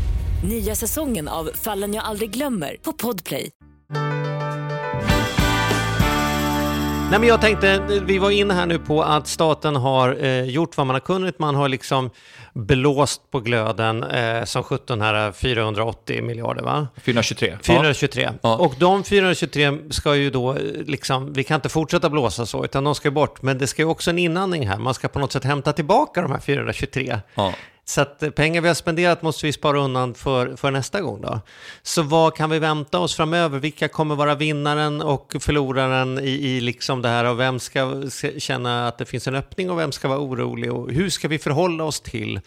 [SPEAKER 5] Nya säsongen av Fallen jag aldrig glömmer på Podplay.
[SPEAKER 1] Nej, men jag tänkte, vi var inne här nu på att staten har eh, gjort vad man har kunnat. Man har liksom blåst på glöden eh, som 17 här, 480 miljarder va?
[SPEAKER 3] 423.
[SPEAKER 1] 423. Ja. Och de 423 ska ju då, eh, liksom, vi kan inte fortsätta blåsa så, utan de ska bort. Men det ska ju också en inandning här. Man ska på något sätt hämta tillbaka de här 423. Ja. Så att pengar vi har spenderat måste vi spara undan för, för nästa gång då. Så vad kan vi vänta oss framöver? Vilka kommer vara vinnaren och förloraren i, i liksom det här? Och vem ska känna att det finns en öppning och vem ska vara orolig? Och hur ska vi förhålla oss till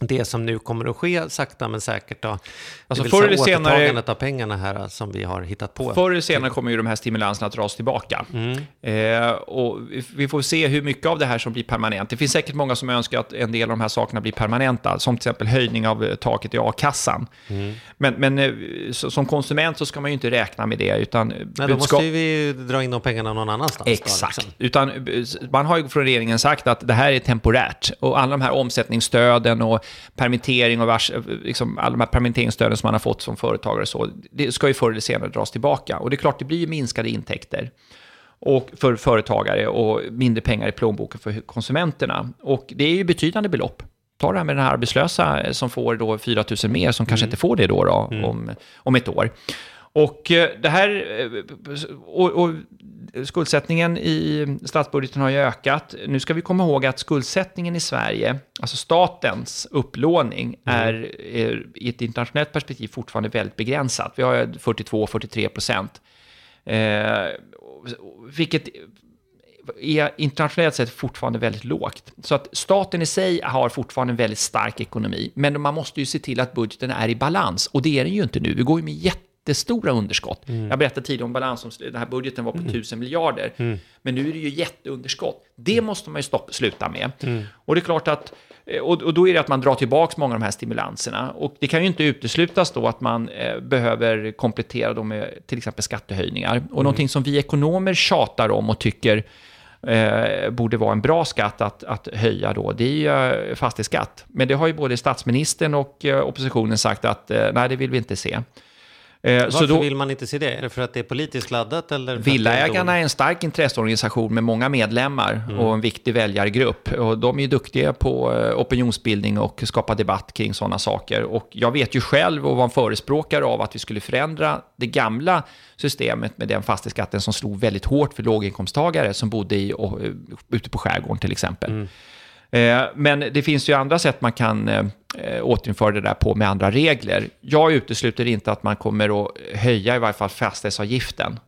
[SPEAKER 1] det som nu kommer att ske sakta men säkert. Då. Alltså det förr eller senare... av pengarna här som vi har hittat på.
[SPEAKER 3] Förr eller senare kommer ju de här stimulanserna att dras tillbaka. Mm. Eh, och vi får se hur mycket av det här som blir permanent. Det finns säkert många som önskar att en del av de här sakerna blir permanenta, som till exempel höjning av eh, taket i a-kassan. Mm. Men, men eh, som konsument så ska man ju inte räkna med det. Utan
[SPEAKER 1] Nej, då måste vi dra in de pengarna någon annanstans.
[SPEAKER 3] Exakt. Då, liksom. utan, man har ju från regeringen sagt att det här är temporärt. Och alla de här omsättningsstöden och permittering och vars, liksom alla de här permitteringsstöden som man har fått som företagare, så, det ska ju förr eller senare dras tillbaka. Och det är klart, det blir ju minskade intäkter och för företagare och mindre pengar i plånboken för konsumenterna. Och det är ju betydande belopp. Ta det här med den här arbetslösa som får då 4 000 mer, som kanske mm. inte får det då, då mm. om, om ett år. Och eh, det här, eh, och, och, skuldsättningen i statsbudgeten har ju ökat. Nu ska vi komma ihåg att skuldsättningen i Sverige, alltså statens upplåning, mm. är, är, i ett internationellt perspektiv fortfarande väldigt begränsat. Vi har 42-43 procent. Eh, vilket är internationellt sett fortfarande väldigt lågt. Så att staten i sig har fortfarande en väldigt stark ekonomi, men man måste ju se till att budgeten är i balans, och det är den ju inte nu. Vi går ju med jätte jättestora underskott. Mm. Jag berättade tidigare om balans, den här budgeten var på mm. 1000 miljarder. Mm. Men nu är det ju jätteunderskott. Det måste man ju stopp, sluta med. Mm. Och det är klart att eh, och, då är det att man drar tillbaka många av de här stimulanserna. Och det kan ju inte uteslutas då att man eh, behöver komplettera dem med till exempel skattehöjningar. Och mm. någonting som vi ekonomer tjatar om och tycker eh, borde vara en bra skatt att, att höja då, det är ju eh, fastighetsskatt. Men det har ju både statsministern och oppositionen sagt att eh, nej, det vill vi inte se.
[SPEAKER 1] Eh, Varför då, vill man inte se det? Är det för att det är politiskt laddat? Eller
[SPEAKER 3] Villaägarna är en stark intresseorganisation med många medlemmar mm. och en viktig väljargrupp. Och de är duktiga på eh, opinionsbildning och skapa debatt kring sådana saker. Och jag vet ju själv och var en förespråkare av att vi skulle förändra det gamla systemet med den fastighetsskatten som slog väldigt hårt för låginkomsttagare som bodde i, och, eh, ute på skärgården till exempel. Mm. Eh, men det finns ju andra sätt man kan eh, återinföra det där på med andra regler. Jag utesluter inte att man kommer att höja i varje fall fastighetsavgiften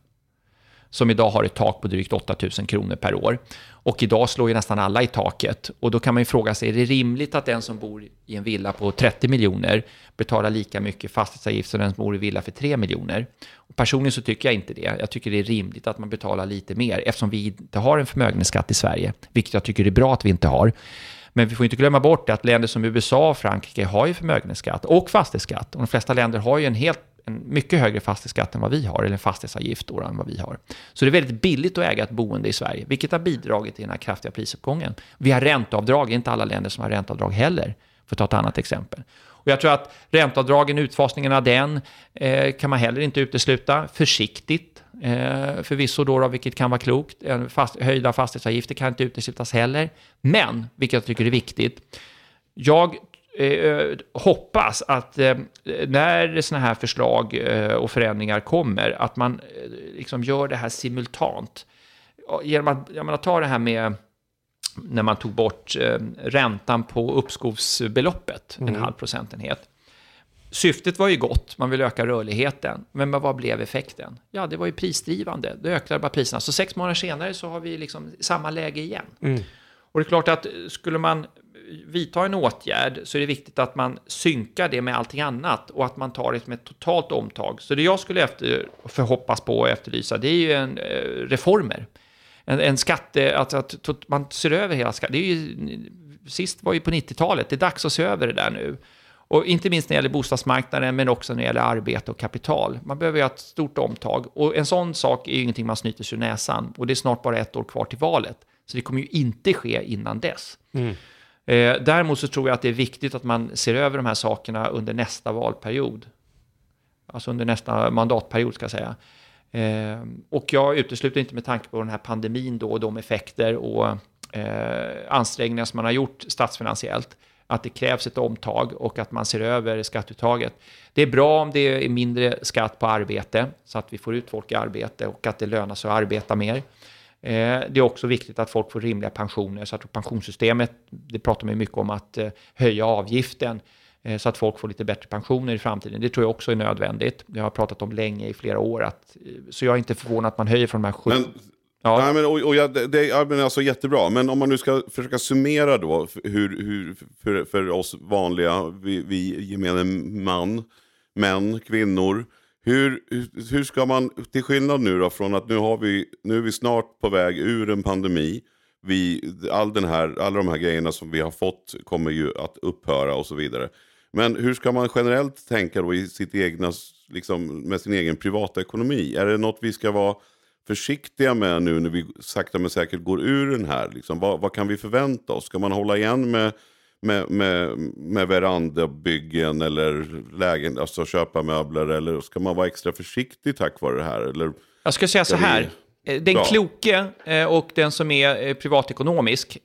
[SPEAKER 3] som idag har ett tak på drygt 8 000 kronor per år. Och idag slår ju nästan alla i taket. Och då kan man ju fråga sig, är det rimligt att den som bor i en villa på 30 miljoner betalar lika mycket fastighetsavgift som den som bor i villa för 3 miljoner? Och personligen så tycker jag inte det. Jag tycker det är rimligt att man betalar lite mer eftersom vi inte har en förmögenhetsskatt i Sverige, vilket jag tycker är bra att vi inte har. Men vi får inte glömma bort att länder som USA och Frankrike har ju förmögenhetsskatt och fastighetsskatt. Och de flesta länder har ju en helt en mycket högre fastighetsskatt än vad vi har, eller en fastighetsavgift då, än vad vi har. Så det är väldigt billigt att äga ett boende i Sverige, vilket har bidragit till den här kraftiga prisuppgången. Vi har ränteavdrag, det är inte alla länder som har ränteavdrag heller, för att ta ett annat exempel. Och jag tror att ränteavdragen, utfasningen av den, eh, kan man heller inte utesluta. Försiktigt, eh, förvisso då, då, vilket kan vara klokt. Eh, fast, höjda fastighetsavgifter kan inte uteslutas heller. Men, vilket jag tycker är viktigt, jag eh, hoppas att eh, när sådana här förslag eh, och förändringar kommer, att man liksom gör det här simultant. Genom att, jag menar, ta det här med när man tog bort räntan på uppskovsbeloppet, mm. en halv procentenhet. Syftet var ju gott, man vill öka rörligheten. Men vad blev effekten? Ja, det var ju prisdrivande. Det ökade bara priserna. Så sex månader senare så har vi liksom samma läge igen. Mm. Och det är klart att skulle man vidta en åtgärd så är det viktigt att man synkar det med allting annat och att man tar det som ett totalt omtag. Så det jag skulle efter, förhoppas på och efterlysa, det är ju en, eh, reformer. En, en skatte, att, att, att, man ser över hela skatten. sist var ju på 90-talet, det är dags att se över det där nu. Och inte minst när det gäller bostadsmarknaden, men också när det gäller arbete och kapital. Man behöver ju ha ett stort omtag. Och en sån sak är ju ingenting man snyter sig ur näsan. Och det är snart bara ett år kvar till valet. Så det kommer ju inte ske innan dess. Mm. Eh, däremot så tror jag att det är viktigt att man ser över de här sakerna under nästa valperiod. Alltså under nästa mandatperiod ska jag säga. Eh, och jag utesluter inte med tanke på den här pandemin då och de effekter och eh, ansträngningar som man har gjort statsfinansiellt att det krävs ett omtag och att man ser över skatteuttaget. Det är bra om det är mindre skatt på arbete så att vi får ut folk i arbete och att det lönar sig att arbeta mer det är också viktigt att folk får rimliga pensioner, så att pensionssystemet, det pratar man mycket om att höja avgiften så att folk får lite bättre pensioner i framtiden. Det tror jag också är nödvändigt. Det har jag pratat om länge i flera år. Att, så jag är inte förvånad att man höjer från de här 70...
[SPEAKER 2] Ja. Nej, men, och, och ja, det, det ja, men alltså jättebra. Men om man nu ska försöka summera då hur, hur, för, för oss vanliga, vi, vi gemene man, män, kvinnor. Hur, hur ska man, till skillnad nu då från att nu, har vi, nu är vi snart på väg ur en pandemi. Vi, all den här, alla de här grejerna som vi har fått kommer ju att upphöra och så vidare. Men hur ska man generellt tänka då i sitt egna, liksom, med sin egen privatekonomi? Är det något vi ska vara försiktiga med nu när vi sakta men säkert går ur den här? Liksom, vad, vad kan vi förvänta oss? Ska man hålla igen med, med, med, med verandabyggen eller lägen, alltså köpa möbler? Eller ska man vara extra försiktig tack vare det här? Eller,
[SPEAKER 3] jag ska säga så här. Eh, den Bra. kloke eh, och den som är eh, privatekonomisk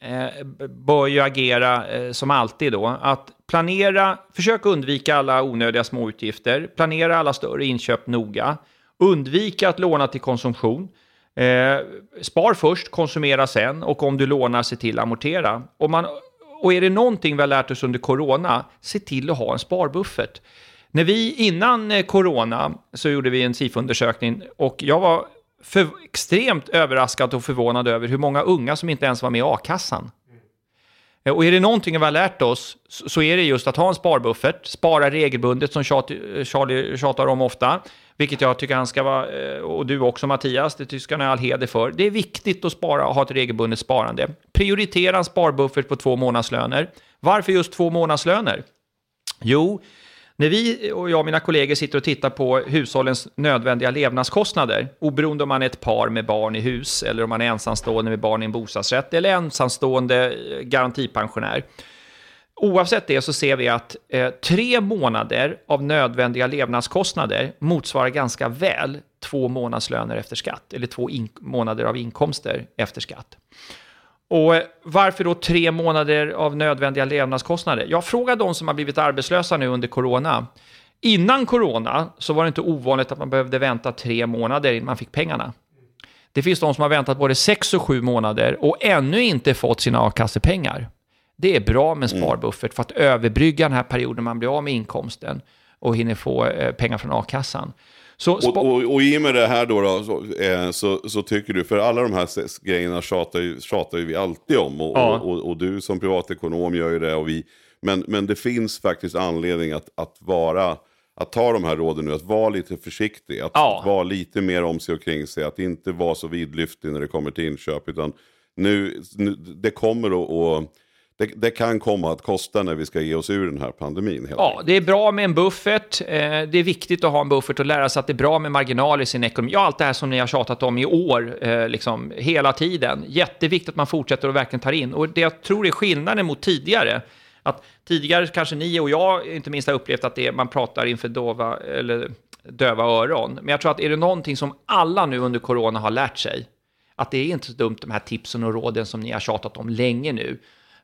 [SPEAKER 3] bör ju agera som alltid då. Att planera, försök undvika alla onödiga småutgifter, planera alla större inköp noga. Undvika att låna till konsumtion. Eh, spar först, konsumera sen och om du lånar, se till att amortera. Och, man, och är det någonting vi har lärt oss under corona, se till att ha en sparbuffert. När vi innan eh, corona så gjorde vi en SIFO-undersökning och jag var för, extremt överraskad och förvånad över hur många unga som inte ens var med i a-kassan. Eh, och är det någonting vi har lärt oss så är det just att ha en sparbuffert, spara regelbundet som Charlie tjatar om ofta, vilket jag tycker han ska vara, eh, och du också Mattias, det tycker jag all heder för. Det är viktigt att spara och ha ett regelbundet sparande. Prioritera en sparbuffert på två månadslöner. Varför just två månadslöner? Jo, när vi och jag och mina kollegor sitter och tittar på hushållens nödvändiga levnadskostnader, oberoende om man är ett par med barn i hus eller om man är ensamstående med barn i en bostadsrätt eller ensamstående eh, garantipensionär. Oavsett det så ser vi att eh, tre månader av nödvändiga levnadskostnader motsvarar ganska väl två månadslöner efter skatt, eller två månader av inkomster efter skatt. Och varför då tre månader av nödvändiga levnadskostnader? Jag frågar de som har blivit arbetslösa nu under corona. Innan corona så var det inte ovanligt att man behövde vänta tre månader innan man fick pengarna. Det finns de som har väntat både sex och sju månader och ännu inte fått sina a-kassepengar. Det är bra med en mm. sparbuffert för att överbrygga den här perioden man blir av med inkomsten och hinner få eh, pengar från a-kassan.
[SPEAKER 2] Så, och, och, och, i och med det här då, då så, eh, så, så, tycker du, för alla de här grejerna tjatar ju, tjatar ju vi alltid om. Och, ja. och, och, du som privatekonom gör ju det. Och vi, men, men det finns faktiskt anledning att, att vara att ta de här råden nu, att vara lite försiktig, att ja. vara lite mer om sig och kring sig, att inte vara så vidlyftig när det kommer till inköp, utan nu, nu det kommer att det, det, kan komma att kosta när vi ska ge oss ur den här pandemin.
[SPEAKER 3] ja, enkelt. det är bra med en buffert. Eh, det är viktigt att ha en buffert och lära sig att det är bra med marginal i sin ekonomi. Ja, allt det här som ni har tjatat om i år, eh, liksom, hela tiden. Jätteviktigt att man fortsätter och verkligen tar in. Och det jag tror är skillnaden mot tidigare, att tidigare kanske ni och jag inte minst har upplevt att det man pratar inför dova, eller döva öron. Men jag tror att är det någonting som alla nu under corona har lärt sig, att det är inte så dumt de här tipsen och råden som ni har tjatat om länge nu,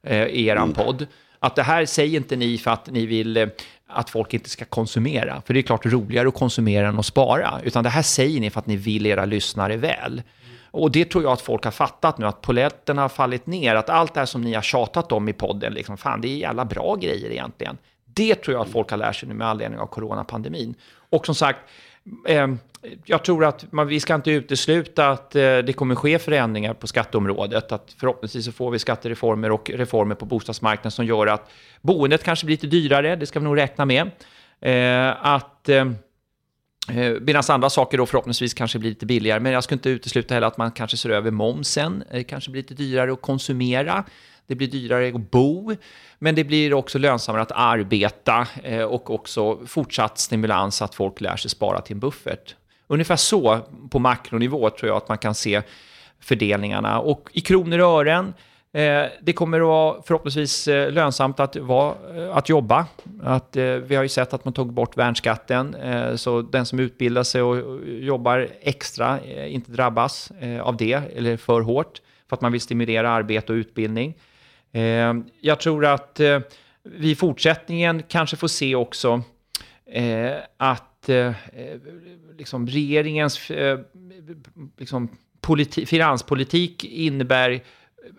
[SPEAKER 3] i er mm. podd. Att det här säger inte ni för att ni vill eh, att folk inte ska konsumera. För det är klart roligare att konsumera än att spara. Utan det här säger ni för att ni vill era lyssnare väl. Och det tror jag att folk har fattat nu, att poletten har fallit ner. Att allt det här som ni har tjatat om i podden, liksom, fan det är jävla bra grejer egentligen. Det tror jag att folk har lärt sig nu med anledning av coronapandemin. Och som sagt, eh, jag tror att man, vi ska inte utesluta att eh, det kommer ske förändringar på skatteområdet. Att förhoppningsvis så får vi skattereformer och reformer på bostadsmarknaden som gör att boendet kanske blir lite dyrare, det ska vi nog räkna med. Eh, att eh, eh Medan andra saker då förhoppningsvis kanske blir lite billigare. Men jag skulle inte utesluta heller att man kanske ser över momsen. Det kanske blir lite dyrare att konsumera. Det blir dyrare att bo. Men det blir också lönsammare att arbeta eh, och också fortsatt stimulans att folk lär sig spara till en buffert. Ungefär så på makronivå tror jag att man kan se fördelningarna. Och i kronor och ören, eh, det kommer att vara förhoppningsvis eh, lönsamt att, vara, eh, att jobba. Att, eh, vi har ju sett att man tog bort värnskatten, eh, så den som utbildar sig och eh, jobbar extra inte drabbas av det, eller för hårt, för att man vill stimulera arbete och utbildning. jag tror att vi i fortsättningen kanske får se också att eh, liksom regeringens eh, liksom politi- finanspolitik innebär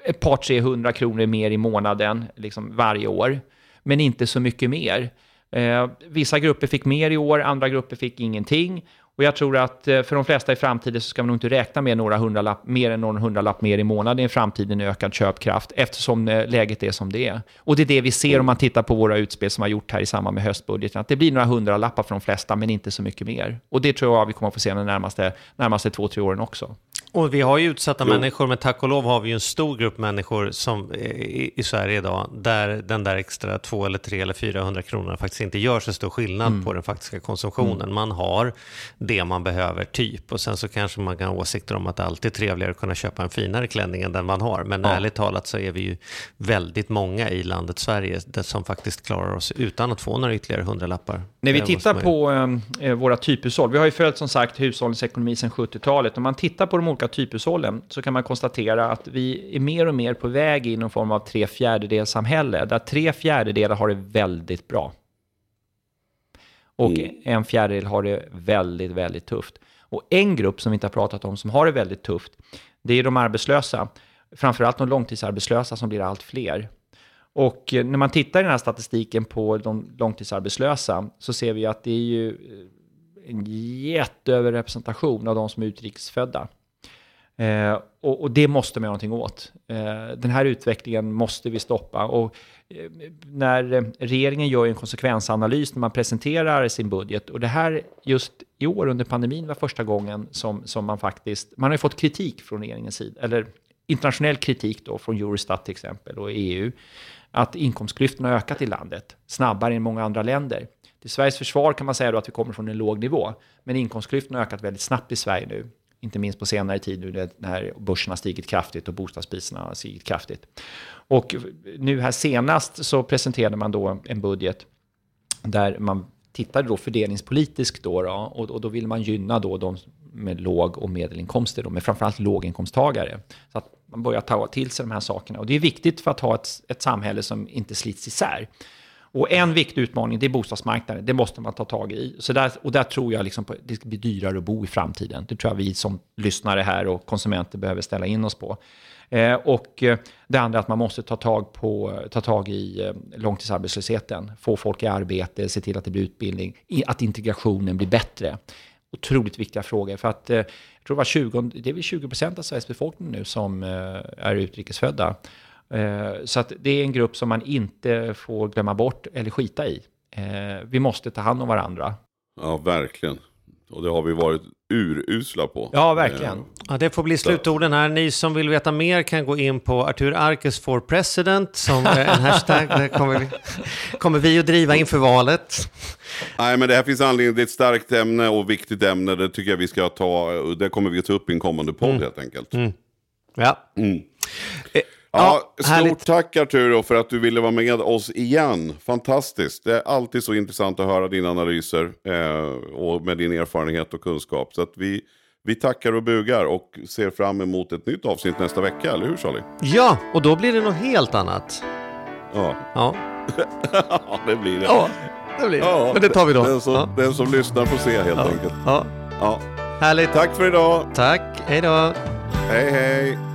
[SPEAKER 3] ett par, tre hundra kronor mer i månaden liksom varje år, men inte så mycket mer. Eh, vissa grupper fick mer i år, andra grupper fick ingenting. Och jag tror att eh, för de flesta i framtiden så ska man nog inte räkna med några hundralapp, mer än någon hundralapp mer i månaden i framtiden i ökad köpkraft, eftersom eh, läget är som det är. Och det är det vi ser om man tittar på våra utspel som har gjort här i samband med höstbudgeten, att det blir några hundralappar för de flesta, men inte så mycket mer. Och det tror jag vi kommer att få se de närmaste, närmaste två, tre åren också.
[SPEAKER 1] Och vi har ju utsatta jo. människor, men tack och lov har vi ju en stor grupp människor som, i, i Sverige idag, där den där extra två eller tre eller 400 kronorna faktiskt inte gör så stor skillnad mm. på den faktiska konsumtionen. Mm. Man har det man behöver, typ. Och sen så kanske man kan ha åsikter om att det alltid är trevligare att kunna köpa en finare klänning än den man har. Men ja. ärligt talat så är vi ju väldigt många i landet Sverige som faktiskt klarar oss utan att få några ytterligare hundralappar.
[SPEAKER 3] När vi tittar på äh, våra typhushåll, vi har ju följt som sagt hushållens ekonomi sedan 70-talet. Om man tittar på de olika typhushållen så kan man konstatera att vi är mer och mer på väg in i någon form av tre fjärdedelssamhälle, där tre fjärdedelar har det väldigt bra. Och mm. en fjärdedel har det väldigt, väldigt tufft. Och en grupp som vi inte har pratat om som har det väldigt tufft, det är de arbetslösa. Framförallt de långtidsarbetslösa som blir allt fler. Och eh, när man tittar i den här statistiken på de långtidsarbetslösa så ser vi att det är ju eh, en jätteöverrepresentation av de som är utrikesfödda. Eh, och, och, det måste man göra någonting åt. Eh, den här utvecklingen måste vi stoppa. Och eh, när regeringen gör en konsekvensanalys när man presenterar sin budget, och det här just i år under pandemin var första gången som, som man faktiskt, man har ju fått kritik från regeringens sida, eller internationell kritik då från Eurostat till exempel och EU, att inkomstklyftorna har ökat i landet snabbare än många andra länder. Till Sveriges försvar kan man säga då att vi kommer från en låg nivå, men inkomstklyftorna har ökat väldigt snabbt i Sverige nu inte minst på senare tid nu när börsen har stigit kraftigt och bostadspriserna har stigit kraftigt. Och nu här senast så presenterade man då en budget där man tittade då fördelningspolitiskt då, då och, och, då vill man gynna då de med låg och medelinkomster, då, men framförallt låginkomsttagare. Så att man börjar ta till sig de här sakerna. Och det är viktigt för att ha ett, ett samhälle som inte slits isär. Och en viktig utmaning det är bostadsmarknaden. Det måste man ta tag i. Så där, och där tror jag liksom på, det ska bli dyrare att bo i framtiden. Det tror jag vi som lyssnare här och konsumenter behöver ställa in oss på. Eh, och eh, det andra är att man måste ta tag, på, ta tag i eh, långtidsarbetslösheten. Få folk i arbete, se till att det blir utbildning, att integrationen blir bättre. Otroligt viktiga frågor. För att eh, jag tror det, var 20, det är väl 20 procent av Sveriges befolkning nu som eh, är utrikesfödda. Eh, så att det är en grupp som man inte får glömma bort eller skita i. Eh, vi måste ta hand om varandra.
[SPEAKER 2] Ja, verkligen. Och det har vi varit urusla på.
[SPEAKER 3] Ja, verkligen.
[SPEAKER 1] Eh, ja, det får bli slutorden här. Ni som vill veta mer kan gå in på Artur Arkes for President som en hashtag. Det kommer vi, kommer vi att driva inför valet.
[SPEAKER 2] Nej, men det här finns anledning. Det är ett starkt ämne och viktigt ämne. Det tycker jag vi ska ta. Det kommer vi att ta upp i en kommande podd mm. helt enkelt. Mm.
[SPEAKER 1] Ja. Mm.
[SPEAKER 2] Ja, stort härligt. tack Arturo för att du ville vara med oss igen. Fantastiskt. Det är alltid så intressant att höra dina analyser eh, och med din erfarenhet och kunskap. Så att vi, vi tackar och bugar och ser fram emot ett nytt avsnitt nästa vecka, eller hur Charlie?
[SPEAKER 1] Ja, och då blir det något helt annat.
[SPEAKER 2] Ja.
[SPEAKER 1] Ja,
[SPEAKER 2] ja det blir det.
[SPEAKER 1] Ja, det blir det. Ja, Men det tar vi då.
[SPEAKER 2] Den som,
[SPEAKER 1] ja.
[SPEAKER 2] den som lyssnar får se helt enkelt.
[SPEAKER 1] Ja.
[SPEAKER 2] ja.
[SPEAKER 1] Härligt.
[SPEAKER 2] Tack för idag.
[SPEAKER 1] Tack. Hej då.
[SPEAKER 2] Hej, hej.